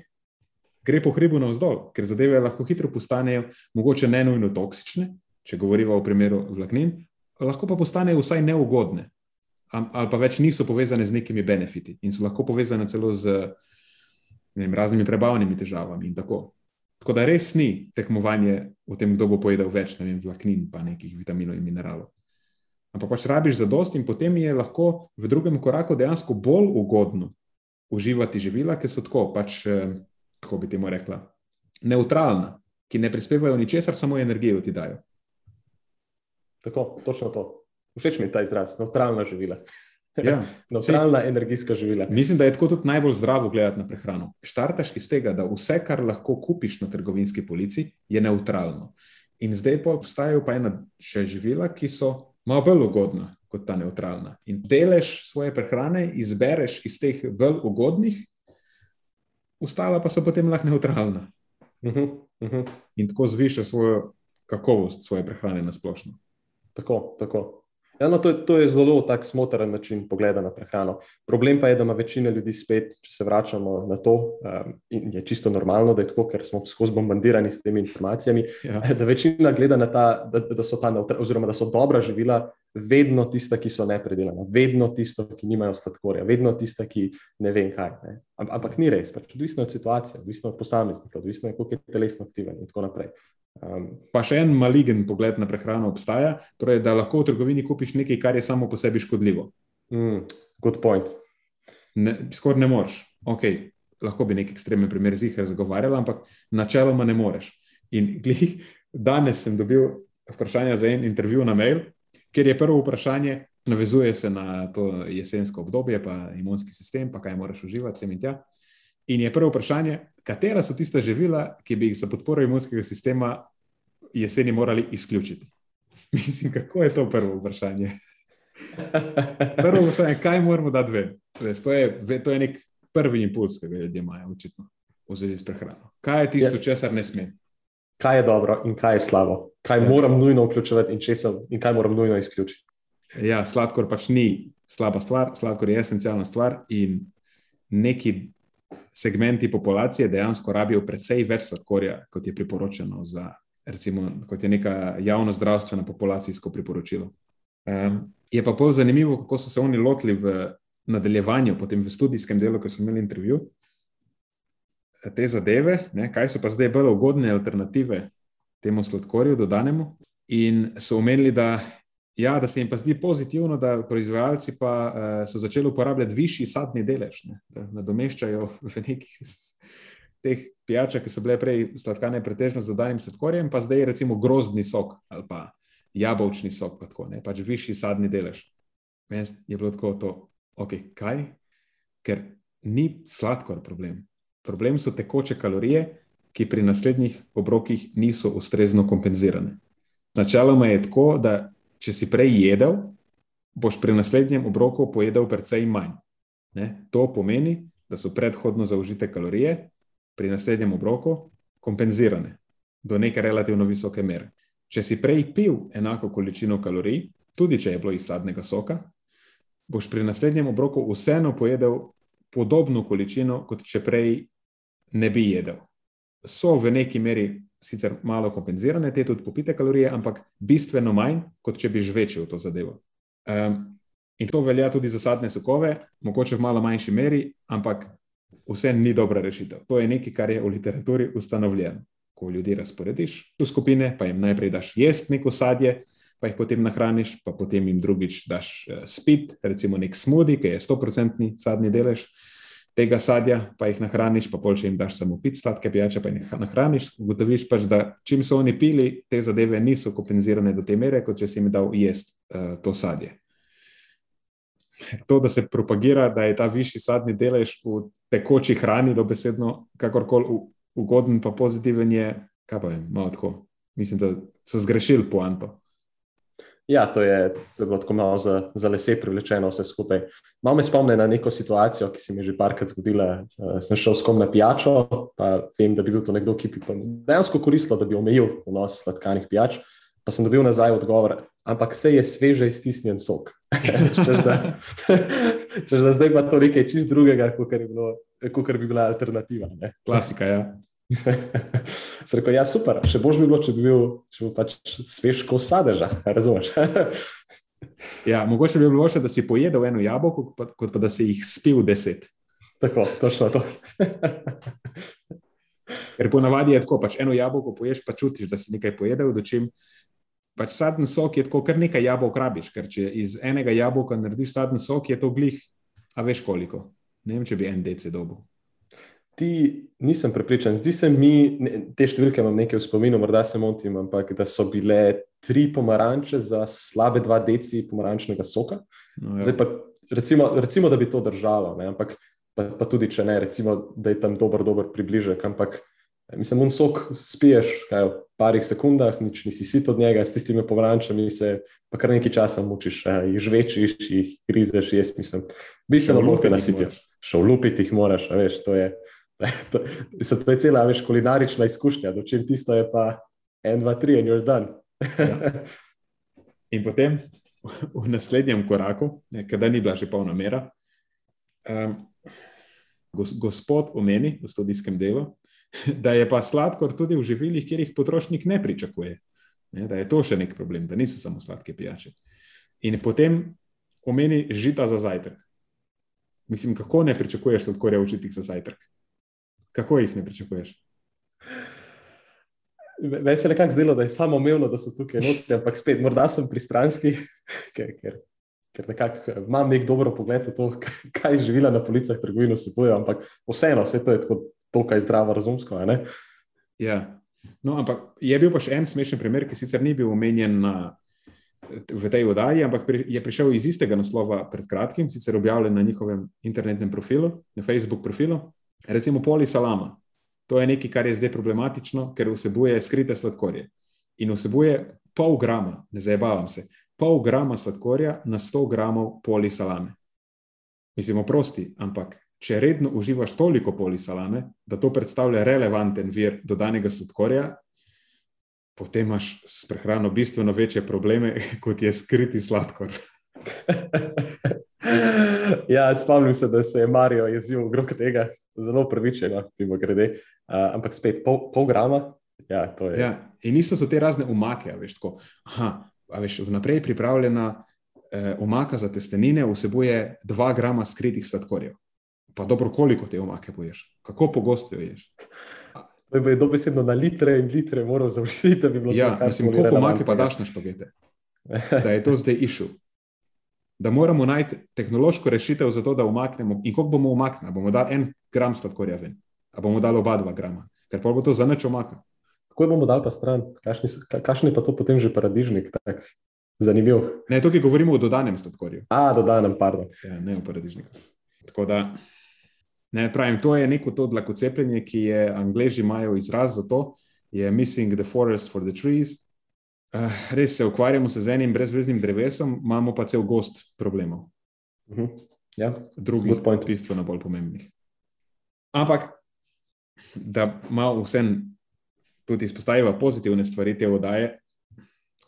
A: gre po hribu navzdol, ker zadeve lahko hitro postanejo, mogoče ne nujno toksične, če govorimo o primeru vlaknin, lahko pa postanejo vsaj neugodne. Ali pa več niso povezane z nekimi benefiti in so lahko povezane celo z vem, raznimi prebavnimi težavami. Tako. tako da res ni tekmovanje v tem, kdo bo pojedel več vem, vlaknin, pa nekih vitaminov in mineralov. Ampak pač rabiš za dost, in potem je lahko v drugem koraku dejansko bolj ugodno uživati živila, ki so tako, pač, eh, kako bi temu rekla, neutralna, ki ne prispevajo ničesar, samo energijo ti dajo.
B: Tako, točno to. Všeč mi je ta izraz, neutralna živila. Ja. Neutralna energijska živila.
A: Mislim, da je tako tudi najbolj zdravo gledati na prehrano. Štartaš iz tega, da vse, kar lahko kupiš na trgovinski polici, je neutralno. In zdaj pa obstajajo pa ena še živila, ki so malo bolj ugodna kot ta neutralna. In delež svoje prehrane izbereš iz teh bolj ugodnih, ostala pa so potem lahko neutralna. Uh -huh, uh -huh. In tako zviša svojo kakovost svoje prehrane na splošno.
B: Tako, tako. Ja, no, to, to je zelo tak smotren način pogleda na prehrano. Problem pa je, da ima večina ljudi spet, če se vračamo na to, um, in je čisto normalno, da je tako, ker smo skozi bombardirani s temi informacijami, ja. da večina gleda na ta, da, da so ta, oziroma da so dobra živila vedno tista, ki so nepredelana, vedno tisto, ki nimajo sladkorja, vedno tista, ki ne vem kaj. Ne. Ampak ni res, pač odvisno od situacije, odvisno od posameznika, odvisno je, koliko je telesno aktiven in tako naprej.
A: Um, pa še en maligen pogled na prehrano obstaja, torej, da lahko v trgovini kupiš nekaj, kar je samo po sebi škodljivo.
B: Mm, good point.
A: Ne, skoraj ne moreš. Okay, lahko bi nek ekstremen primer zihar zagovarjal, ampak načeloma ne moreš. In glih, danes sem dobil vprašanje za en intervju na mail, ker je prvo vprašanje, navezuje se na to jesensko obdobje, pa imunski sistem, pa kaj moraš uživati, sem in tja. In je prvo vprašanje, katera so tista živila, ki bi jih za podporo imunskega sistema jeseni morali izključiti? Mislim, kako je to prvo vprašanje? Prvo vprašanje, kaj moramo dati ven? To je, to je nek prvi impuls, ki ga ljudje imajo, očitno, v zvezi s prehrano. Kaj je tisto, ja. česar ne smem?
B: Kaj je dobro in kaj je slabo? Kaj ja. moram nujno vključevati in, in kaj moram nujno izključiti?
A: Ja, sladkor pač ni slaba stvar, sladkor je esencialna stvar in neki segmenti populacije dejansko rabijo precej več sladkorja, kot je priporočeno za, recimo, kot je neka javno zdravstvena populacijsko priporočilo. Um, je pa bolj zanimivo, kako so se oni lotili v nadaljevanju, potem v študijskem delu, ko so imeli intervju, te zadeve, ne, kaj so pa zdaj bolj ugodne alternative temu sladkorju, dodanemu. In so omenili, da Ja, da se jim pa zdi pozitivno, da proizvajalci pa uh, so začeli uporabljati višji sadni delež, ne, da nadomeščajo v nekih teh pijačah, ki so bile prej sladkane pretežno z dodanim sladkorjem, pa zdaj recimo grozdni sok ali pa jabolčni sok, pa tako, ne, pač višji sadni delež. Meni je bilo tako, to, okay, kaj? Ker ni sladkor problem. Problem so tekoče kalorije, ki pri naslednjih obrokih niso ustrezno kompenzirane. Načeloma je tako, da če si prej jedel, boš pri naslednjem obroku pojedel precej manj. Ne? To pomeni, da so predhodno zaužite kalorije pri naslednjem obroku kompenzirane do neke relativno visoke mere. Če si prej pil enako količino kalorij, tudi če je bilo iz sadnega soka, boš pri naslednjem obroku vseeno pojedel podobno količino, kot če prej ne bi jedel. So v neki meri sicer malo kompenzirane te tudi popite kalorije, ampak bistveno manj, kot če bi žvečil to zadevo. Um, in to velja tudi za sadne sokove, mogoče v malo manjši meri, ampak vse ni dobra rešitev. To je nekaj, kar je v literaturi ustanovljeno. Ko ljudi razporediš v skupine, pa jim najprej daš jesti neko sadje, pa jih potem nahraniš, pa potem jim drugič daš uh, spit, recimo nek smoothie, ki je 100% sadni delež tega sadja, pa jih nahraniš, pa pol še jim daš samo pit sladke pijače, pa jih nahraniš. Ugotoviš pač, da čim so oni pili, te zadeve niso kompenzirane do te mere, kot če si jim dal jesti uh, to sadje. To, da se propagira, da je ta višji sadni delež v tekoči hrani, dobesedno kakorkoli ugoden, pa pozitiven, je, kaj pa vem, malo tako. Mislim, da so zgrešili poanto.
B: Ja, to je, to je bilo tako malo za, za lese privlečeno vse skupaj. Malo me spomne na neko situacijo, ki se mi je že parkrat zgodila. Uh, sem šel s kom na pijačo, pa vem, da bi bil to nekdo, ki bi dejansko koristil, da bi omejil vnos sladkanih pijač. Pa sem dobil nazaj odgovor, ampak vse je sveže iztisnjen sok. Če že zdaj pa to nekaj čist drugega, kot bi bila alternativa. Ne?
A: Klasika, ja.
B: Rekel, ja, super, še boš bi bilo, če bi bil, če bi bil pač svež kot sadeža, razumeš?
A: ja, mogoče bi bilo še, da si pojedel eno jabolko, kot pa da si jih spil deset.
B: Tako, točno to.
A: Ker ponavadi je tako, pač eno jabolko poješ, pa čutiš, da si nekaj pojedel, dočim pač sadni sok je tako, kar nekaj jabolk rabiš, ker če iz enega jabolka narediš sadni sok, je to glih, a veš koliko. Ne vem, če bi en deci dobil.
B: Ti nisem prepričan. Zdi se mi, ne, te številke imam nekaj v spominu, morda se motim, ampak da so bile tri pomaranče za slabe dva deci pomarančnega soka. No, Zdaj pa recimo, recimo, da bi to držalo, ne, ampak pa, pa tudi če ne, recimo, da je tam dober, dober približek. Ampak mislim, un sok spiješ kaj, v parih sekundah, nič nisi sit od njega, s tistimi pomarančami se pa kar nekaj časa mučiš, jih žvečiš, jih grizeš, jaz mislim, bistveno bolj te nasitiš. Še v lupiti jih moraš, veš, to je. To, to, to je cela veš, kulinarična izkušnja, dočim tisto je pa en, dva, tri, in još dan.
A: ja. In potem v naslednjem koraku, kadar ni bila že polna mera, um, gospod omeni v studijskem delu, da je pa sladkor tudi v živilih, kjer jih potrošnik ne pričakuje. Ne, da je to še nek problem, da niso samo sladke pijače. In potem omeni žita za zajtrk. Mislim, kako ne pričakuješ sladkorja v žitih za zajtrk? Kako jih ne pričakuješ?
B: Meni se je nekako zdelo, da je samo umevno, da so tukaj notri, ampak spet, morda sem pristranski, ker, ker, ker nekako imam nek dober pogled na to, kaj živila na policah trgovino se bojo, ampak vseeno, vse to je tako, to kaj zdravo, razumsko.
A: Ja. No, ampak je bil pa še en smešen primer, ki sicer ni bil omenjen na, v tej oddaji, ampak pri, je prišel iz istega naslova pred kratkim, sicer objavljen na njihovem internetnem profilu, na Facebook profilu recimo polisalama. To je nekaj, kar je zdaj problematično, ker vsebuje skrite sladkorje. In vsebuje pol grama, ne zabavam se, pol grama sladkorja na 100 gramov polisalame. Mislim, oprosti, ampak če redno uživaš toliko polisalame, da to predstavlja relevanten vir dodanega sladkorja, potem imaš s prehrano bistveno večje probleme, kot je skriti sladkor.
B: ja, spomnim se, da se je Marijo jezil okrog tega, zelo pravičeno, mimo grede. Uh, ampak spet pol, pol grama. Ja,
A: ja, in isto so te razne umake. Veš, tako, aha, veš, vnaprej pripravljena eh, umaka za testenine vsebuje 2 grama skritih sladkorjev. Pa dobro, koliko te umake poješ, kako pogosto jo ješ.
B: To je dobesedno na litre in litre, moram zaužiti, da bi bilo
A: ja, to. Mislim, koliko umake pa daš na špagete? Da je to zdaj išel da moramo najti tehnološko rešitev za to, da umaknemo. In koliko bomo umaknili? Bomo dali en gram sladkorja ven. A bomo dali oba dva grama, ker pa bo to za nič omaka.
B: Kako bomo dali pa stran? Kakšen je pa to potem že paradižnik? Tak? Zanimiv.
A: Ne, tukaj govorimo o dodanem sladkorju.
B: A, dodanem, pardon.
A: Ja, ne o paradižniku. Tako da, ne pravim, to je neko to dlakocepljenje, ki je, angliži imajo izraz za to, je missing the forest for the trees. Uh, res se ukvarjamo se z enim brezveznim drevesom, imamo pa cel gost problemov.
B: Uh -huh. ja.
A: Drugih, bistveno bolj pomembnih. Ampak, da malo vsem tudi izpostavimo pozitivne stvari te oddaje,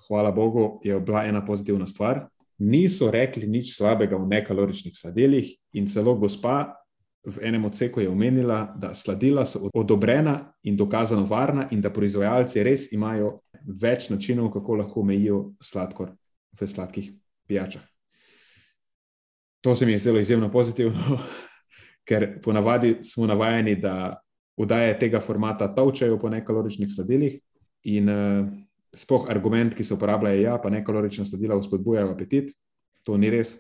A: hvala Bogu, je bila ena pozitivna stvar. Niso rekli nič slabega v nekaloričnih sladilih, in celo gospa v enem odseku je omenila, da sladila so odobrena in dokazano varna, in da proizvajalci res imajo več načinov, kako lahko omejijo sladkor v sladkih pijačah. To se mi je zdelo izjemno pozitivno, ker ponavadi smo navajeni, da vdaje tega formata tavčajo po nekaloričnih sladilih. In uh, spoh argument, ki se uporablja, je, da ja, pa nekalorična sladila vzpodbujajo apetit. To ni res.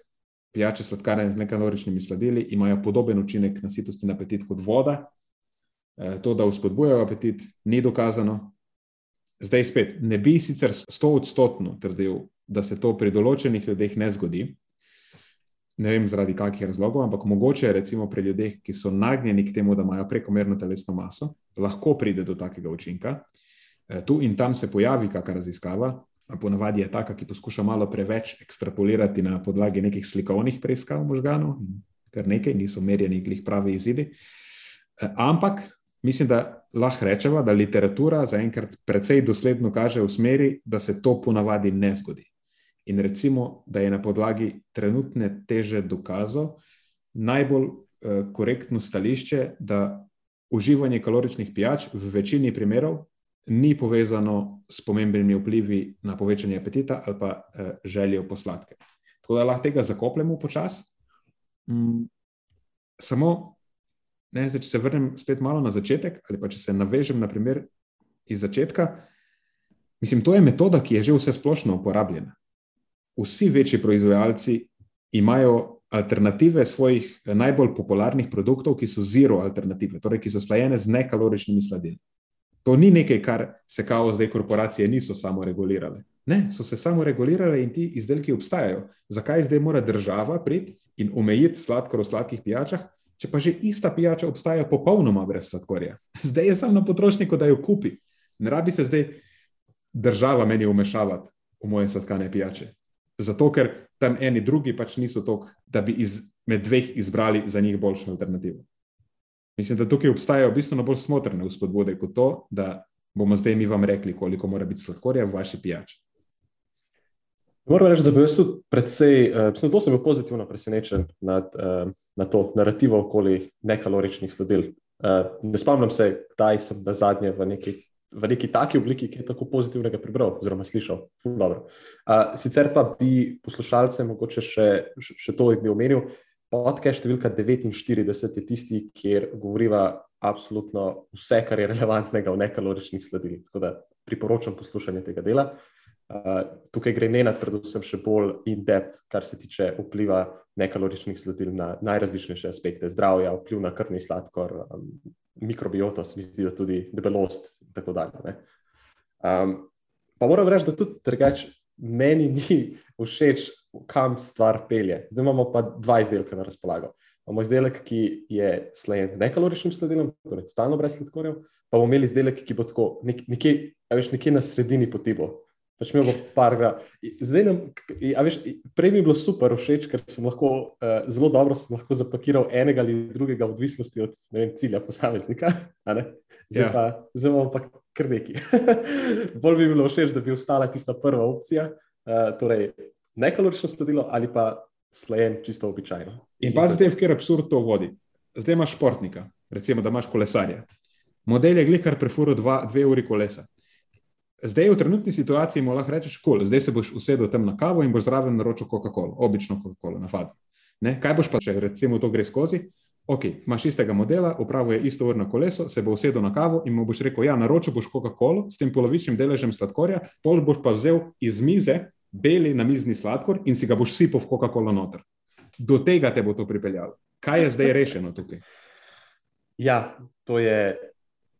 A: Pijače sladkane z nekaloričnimi sladili imajo podoben učinek na sitost in apetit kot voda. Uh, to, da vzpodbujajo apetit, ni dokazano. Zdaj spet, ne bi sicer sto odstotno trdil, da se to pri določenih ljudeh ne zgodi, ne vem zaradi kakih razlogov, ampak mogoče recimo pri ljudeh, ki so nagnjeni k temu, da imajo prekomerno telesno maso, lahko pride do takega učinka. E, tu in tam se pojavi kakšna raziskava, ponavadi je taka, ki poskuša malo preveč ekstrapolirati na podlagi nekih slikovnih preiskav možganov, ker nekaj niso merjeni glih pravi izidi. E, ampak mislim, da lahko rečemo, da literatura zaenkrat precej dosledno kaže v smeri, da se to ponavadi ne zgodi. In recimo, da je na podlagi trenutne teže dokazov najbolj uh, korektno stališče, da uživanje kaloričnih pijač v večini primerov ni povezano s pomembnimi vplivi na povečanje apetita ali pa uh, željo po sladke. Tako da lahko tega zakopljemo počasi. Mm, samo, ne, zdaj, če se vrnem spet malo na začetek, ali pa če se navežem na primer iz začetka, mislim, to je metoda, ki je že vse splošno uporabljena vsi večji proizvajalci imajo alternative svojih eh, najbolj popularnih produktov, ki so zero alternative, torej ki so slajene z nekaloričnimi sladili. To ni nekaj, kar se kao zdaj korporacije niso samo regulirale. Ne, so se samo regulirale in ti izdelki obstajajo. Zakaj zdaj mora država priti in omejiti sladkor v sladkih pijačah, če pa že ista pijača obstaja popolnoma brez sladkorja? Zdaj je samo na potrošniku, da jo kupi. Ne rabi se zdaj država meni umešavati v moje sladkane pijače. Zato, ker tam eni drugi pač niso tok, da bi iz, med dveh izbrali za njih boljšo alternativo. Mislim, da tukaj obstajajo bistveno bolj smotrne vzpodbude kot to, da bomo zdaj mi vam rekli, koliko mora biti sladkorja v vaši pijači.
B: Moram reči, da bi jaz tudi predvsej, uh, zelo sem bil pozitivno presenečen nad, uh, nad to narativo okoli nekaloričnih sledil. Uh, ne spomnim se, kdaj sem na zadnje v nekih v neki taki obliki, ki je tako pozitivnega prebral, oziroma slišal. Uh, sicer pa bi poslušalce mogoče še, še to bi omenil. Podcast številka 49 je tisti, kjer govoriva absolutno vse, kar je relevantnega v nekaloričnih sledilih. Tako da priporočam poslušanje tega dela. Uh, tukaj gre ne nad, predvsem, še bolj in-depth, kar se tiče vpliva nekaloričnih sledil na najrazličnejše aspekte zdravja, vpliv na krvni sladkor, um, mikrobioto, se mi zdi, da tudi debelost in tako dalje. Um, pa moram reči, da tudi drugač meni ni všeč, kam stvar pelje. Zdaj imamo pa dva izdelka na razpolago. Imamo izdelek, ki je slajen z nekaloričnim sledilom, torej stalno brez sladkorjev, pa bomo imeli izdelek, ki bo tako nek, nekje, veš, nekje na sredini poti. Pač mi bo par gra. Zdaj, nam, a veš, prej mi je bilo super, všeč, ker sem lahko uh, zelo dobro lahko zapakiral enega ali drugega, odvisnosti od vem, cilja posameznika. Zdaj ja. pa zelo pa kar neki. Bolj bi bilo všeč, da bi ostala tista prva opcija, uh, torej nekalorično sledilo ali pa slajen čisto običajno.
A: In pa zdaj, v kjer absurd to vodi. Zdaj imaš športnika, recimo, da imaš kolesarja. Model je glikar prefuro dve uri kolesa. Zdaj, v trenutni situaciji, mu lahko rečeš, kol, zdaj se boš usedel tam na kavo in boš zraven naročil Coca-Cola, obično Coca-Cola, navadno. Kaj boš pa, če recimo to gre skozi? Ok, imaš istega modela, upravuje isto urno koleso, se bo usedel na kavo in mu boš rekel: Ja, naročil boš Coca-Cola s tem polovičnim deležem sladkorja, pol boš pa vzel iz mize beli na mizni sladkor in si ga boš sipal v Coca-Cola noter. Do tega te bo to pripeljalo. Kaj je zdaj rešeno tukaj?
B: Ja, to je.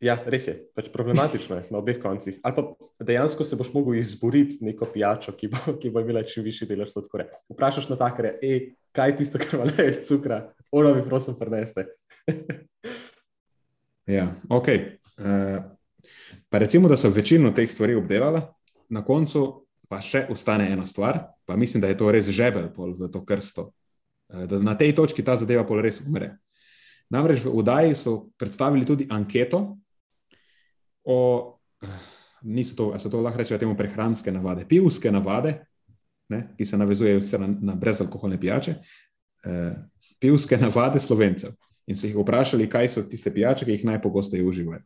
B: Ja, res je, pač problematično je na obeh koncih. Ali pa dejansko se boš mogel izboriti neko pijačo, ki bo, ki bo imela čim višji delež sladkorja. Vprašaš na takere, kaj je tisto, kar ima več cukra, ono mi prosim preneste.
A: ja, ok. Uh, pa recimo, da so večino teh stvari obdelala, na koncu pa še ostane ena stvar, pa mislim, da je to res žebelj v to krsto. Uh, da na tej točki ta zadeva pol res umre. Namreč v Udaji so predstavili tudi anketo o, niso to, se to lahko reče, temu prehranske navade, pivske navade, ne, ki se navezujejo na, na brezalkoholne pijače, eh, pivske navade slovencev. In so jih vprašali, kaj so tiste pijače, ki jih najpogosteje uživajo.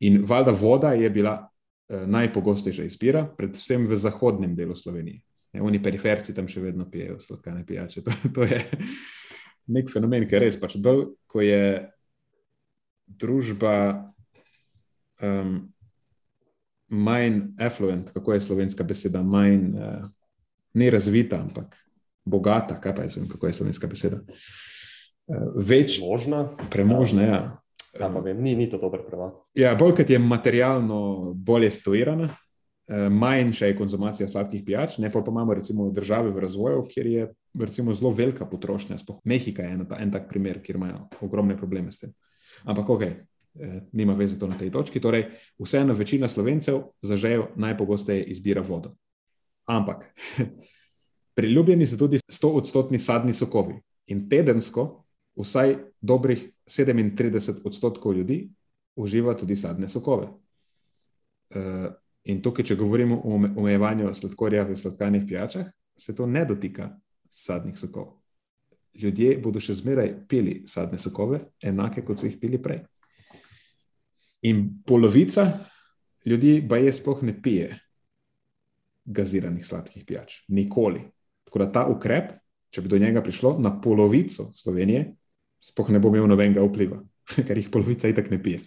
A: In valjda voda je bila eh, najpogostejša izbira, predvsem v zahodnem delu Slovenije. Ne, oni periferci tam še vedno pijejo sladkane pijače. To, to je, nek fenomen, ki je res. Pač bolj, ko je družba um, manj affluent, kako je slovenska beseda, manj uh, ne razvita, ampak bogata, kaj pa je, zvem, kako je slovenska beseda. Uh, več
B: možna.
A: Premožna, ja.
B: Ja, vem, ni, ni to dobro prevod.
A: Ja, bolj kot je materialno bolje stojirana, Eh, manjša je konzumacija sladkih pijač, ne pa, pa imamo recimo države v razvoju, kjer je recimo zelo velika potrošnja. Spoh Mehika je en, en tak primer, kjer imajo ogromne probleme s tem. Ampak ok, eh, nima veze to na tej točki. Torej, vseeno večina slovencev zažejo najpogosteje izbira vodo. Ampak priljubljeni so tudi 100 odstotni sadni sokovi in tedensko vsaj dobrih 37 odstotkov ljudi uživa tudi sadne sokove. Uh, In tukaj, če govorimo o omejevanju sladkorja v sladkanih pijačah, se to ne dotika sadnih sokov. Ljudje bodo še zmeraj pili sadne sokove, enake kot so jih pili prej. In polovica ljudi pa je sploh ne pije gaziranih sladkih pijač. Nikoli. Tako da ta ukrep, če bi do njega prišlo, na polovico Slovenije, sploh ne bo imel nobenega vpliva, ker jih polovica itak ne pije.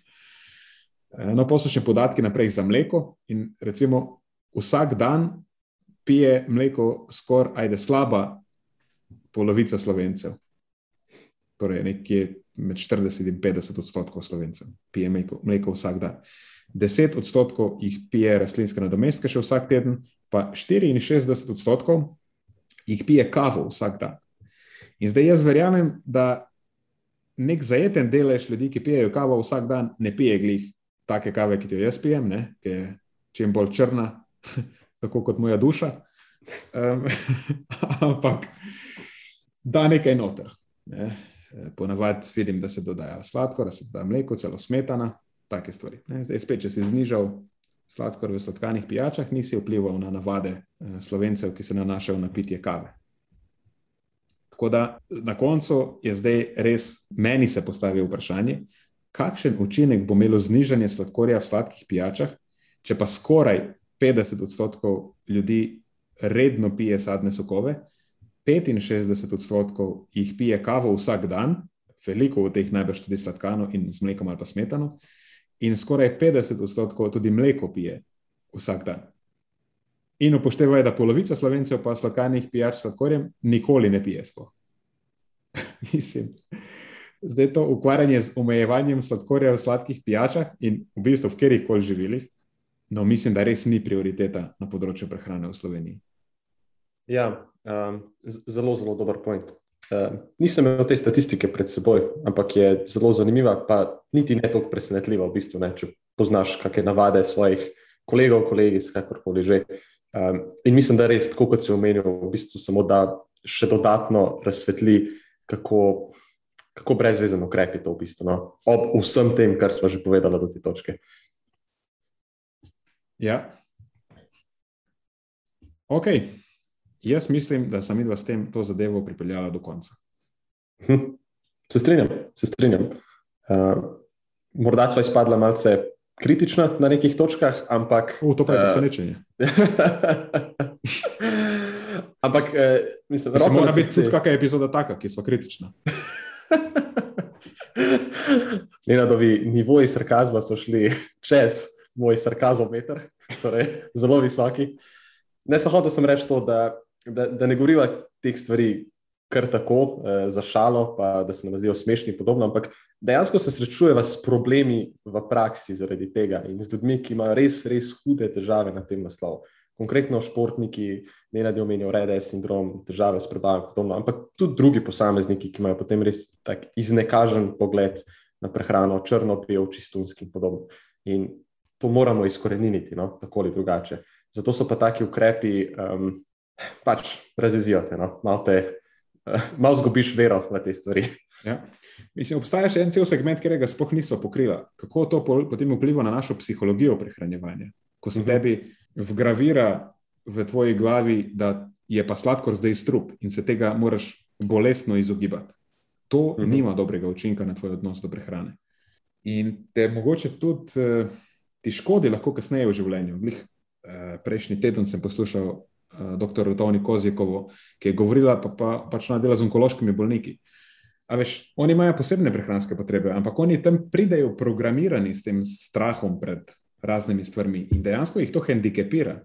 A: Eh, no, pa so še podatki naprej za mleko. In recimo vsak dan pije mleko skoraj ajde slaba polovica slovencev. Torej, nekje med 40 in 50 odstotkov slovencev pije mleko, mleko vsak dan. 10 odstotkov jih pije rastlinske nadomestke še vsak teden, pa 64 odstotkov jih pije kavo vsak dan. In zdaj jaz verjamem, da nek zajeten delež ljudi, ki pijejo kavo vsak dan, ne pije glih take kave, ki jo jaz pijem, ne, ki je čim bolj črna, tako kot moja duša. Um, ampak da nekaj noter. Ne. Ponavadi vidim, da se dodaja sladkor, da se dodaja mleko, celo smetana, take stvari. Ne. Zdaj, spet, če si znižal sladkor v sladkanih pijačah, nisi vplival na navade eh, slovencev, ki se nanašajo na pitje kave. Tako da na koncu je zdaj res meni se postavilo vprašanje, kakšen učinek bo imelo znižanje sladkorja v sladkih pijačah, če pa skoraj 50 odstotkov ljudi redno pije sadne sokove, 65 odstotkov jih pije kavo vsak dan, veliko od teh najbrž tudi sladkano in z mlekom ali pa smetano, in skoraj 50 odstotkov tudi mleko pije vsak dan. In upoštevajo, da polovica slovencev pa sladkanih pijač s sladkorjem nikoli ne pije sploh. Mislim zdaj to ukvarjanje z omejevanjem sladkorja v sladkih pijačah in v bistvu v katerih koli živilih, no, mislim, da res ni prioriteta na področju prehrane v Sloveniji.
B: Ja, um, zelo, zelo dober point. Uh, nisem imel te statistike pred seboj, ampak je zelo zanimiva, pa niti ne tako presenetljiva, v bistvu, ne, če poznaš kakšne navade svojih kolegov, kolegic, kakorkoli že. Um, in mislim, da res, tako kot si omenil, v bistvu samo da še dodatno razsvetli, kako kako brezvezen ukrep je to v bistvu, no? ob vsem tem, kar smo že povedali do te točke.
A: Ja. Ok, jaz mislim, da sem videl s tem to zadevo pripeljala do konca.
B: Hm. Se strinjam, se strinjam. Uh, morda smo izpadli malce kritična na nekih točkah, ampak.
A: U, to pa je presenečenje.
B: ampak, uh, mislim, da
A: mora biti tudi kakšna epizoda taka, ki so kritična.
B: Nenadovi nivoji sarkazma so šli čez moj sarkazometer, torej zelo visoki. Ne samo hotel sem reči to, da, da, da ne govoriva teh stvari kar tako eh, za šalo, pa da se nam zdijo smešni in podobno, ampak dejansko se srečujeva s problemi v praksi zaradi tega in z ljudmi, ki imajo res, res hude težave na tem naslovu. Konkretno športniki, ne da bi omenil rede, sindrom, težave s prebavanjem, podobno, ampak tudi drugi posamezniki, ki imajo potem res tak iznekažen pogled na prehrano, črno pijo, čistunski in podobno. In to moramo izkoreniniti, no, tako ali drugače. Zato so pa taki ukrepi, um, pač razizijo te, no, malo te malo zgubiš vero v te stvari.
A: Ja. Mislim, obstaja še en cel segment, ki ga sploh nismo pokrili. Kako to potem vpliva na našo psihologijo prehranevanja? Ko se uh mhm. -huh. tebi vgravira v tvoji glavi, da je pa sladkor zdaj strup in se tega moraš bolestno izogibati. To uh mhm. -huh. nima dobrega učinka na tvoj odnos do prehrane. In te mogoče tudi uh, ti škodi, lahko kasneje v življenju. Glih, uh, prejšnji teden sem poslušal Eh, dr. Toni Kozjekovo, ki je govorila, pa, pa pač ona dela z onkološkimi bolniki. A veš, oni imajo posebne prehranske potrebe, ampak oni tam pridejo programirani s tem strahom pred raznimi stvarmi in dejansko jih to hendikepira,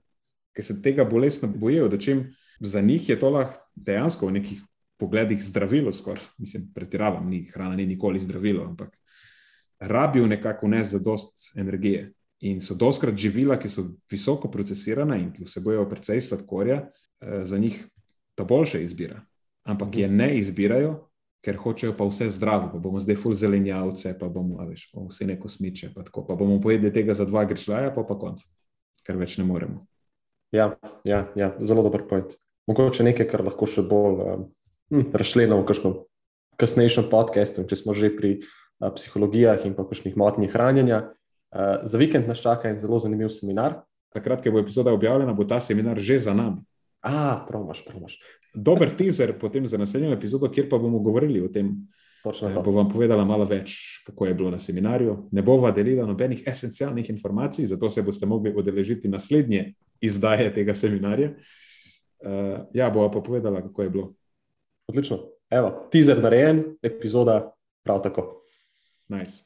A: ker se tega bolestno bojijo, da čim za njih je to lahko dejansko v nekih pogledih zdravilo, skoraj, mislim, pretiravam, ni hrana, ni nikoli zdravilo, ampak rabijo nekako ne za dost energije. In so doskrat živila, ki so visoko procesirana in ki vsebojo precej sladkorja, eh, za njih ta boljša izbira. Ampak je ne izbirajo, ker hočejo pa vse zdravo. Pa bomo zdaj ful zelenjavce, pa bomo, veš, pa vse neko smiče, pa, tako, pa bomo pojedli tega za dva grešljaja, pa pa konc, ker več ne moremo.
B: Ja, ja, ja zelo dober point. Mogoče nekaj, kar lahko še bolj um, hm, razšljeno v kakšnem kasnejšem podkastu, če smo že pri uh, psihologijah in pa kakšnih motnjih hranjenja. Uh, za vikend nas čaka en zelo zanimiv seminar.
A: Takrat, ko bo epizoda objavljena, bo ta seminar že za nami.
B: Ah, promaš, promaš.
A: Dober teaser potem za naslednjo epizodo, kjer pa bomo govorili o tem.
B: Točno. Uh,
A: bo vam povedala malo več, kako je bilo na seminarju. Ne bova delila nobenih esencialnih informacij, zato se boste mogli odeležiti naslednje izdaje tega seminarja. Uh, ja, bova pa povedala, kako je bilo.
B: Odlično. Evo, teaser narejen, epizoda prav tako.
A: Nice.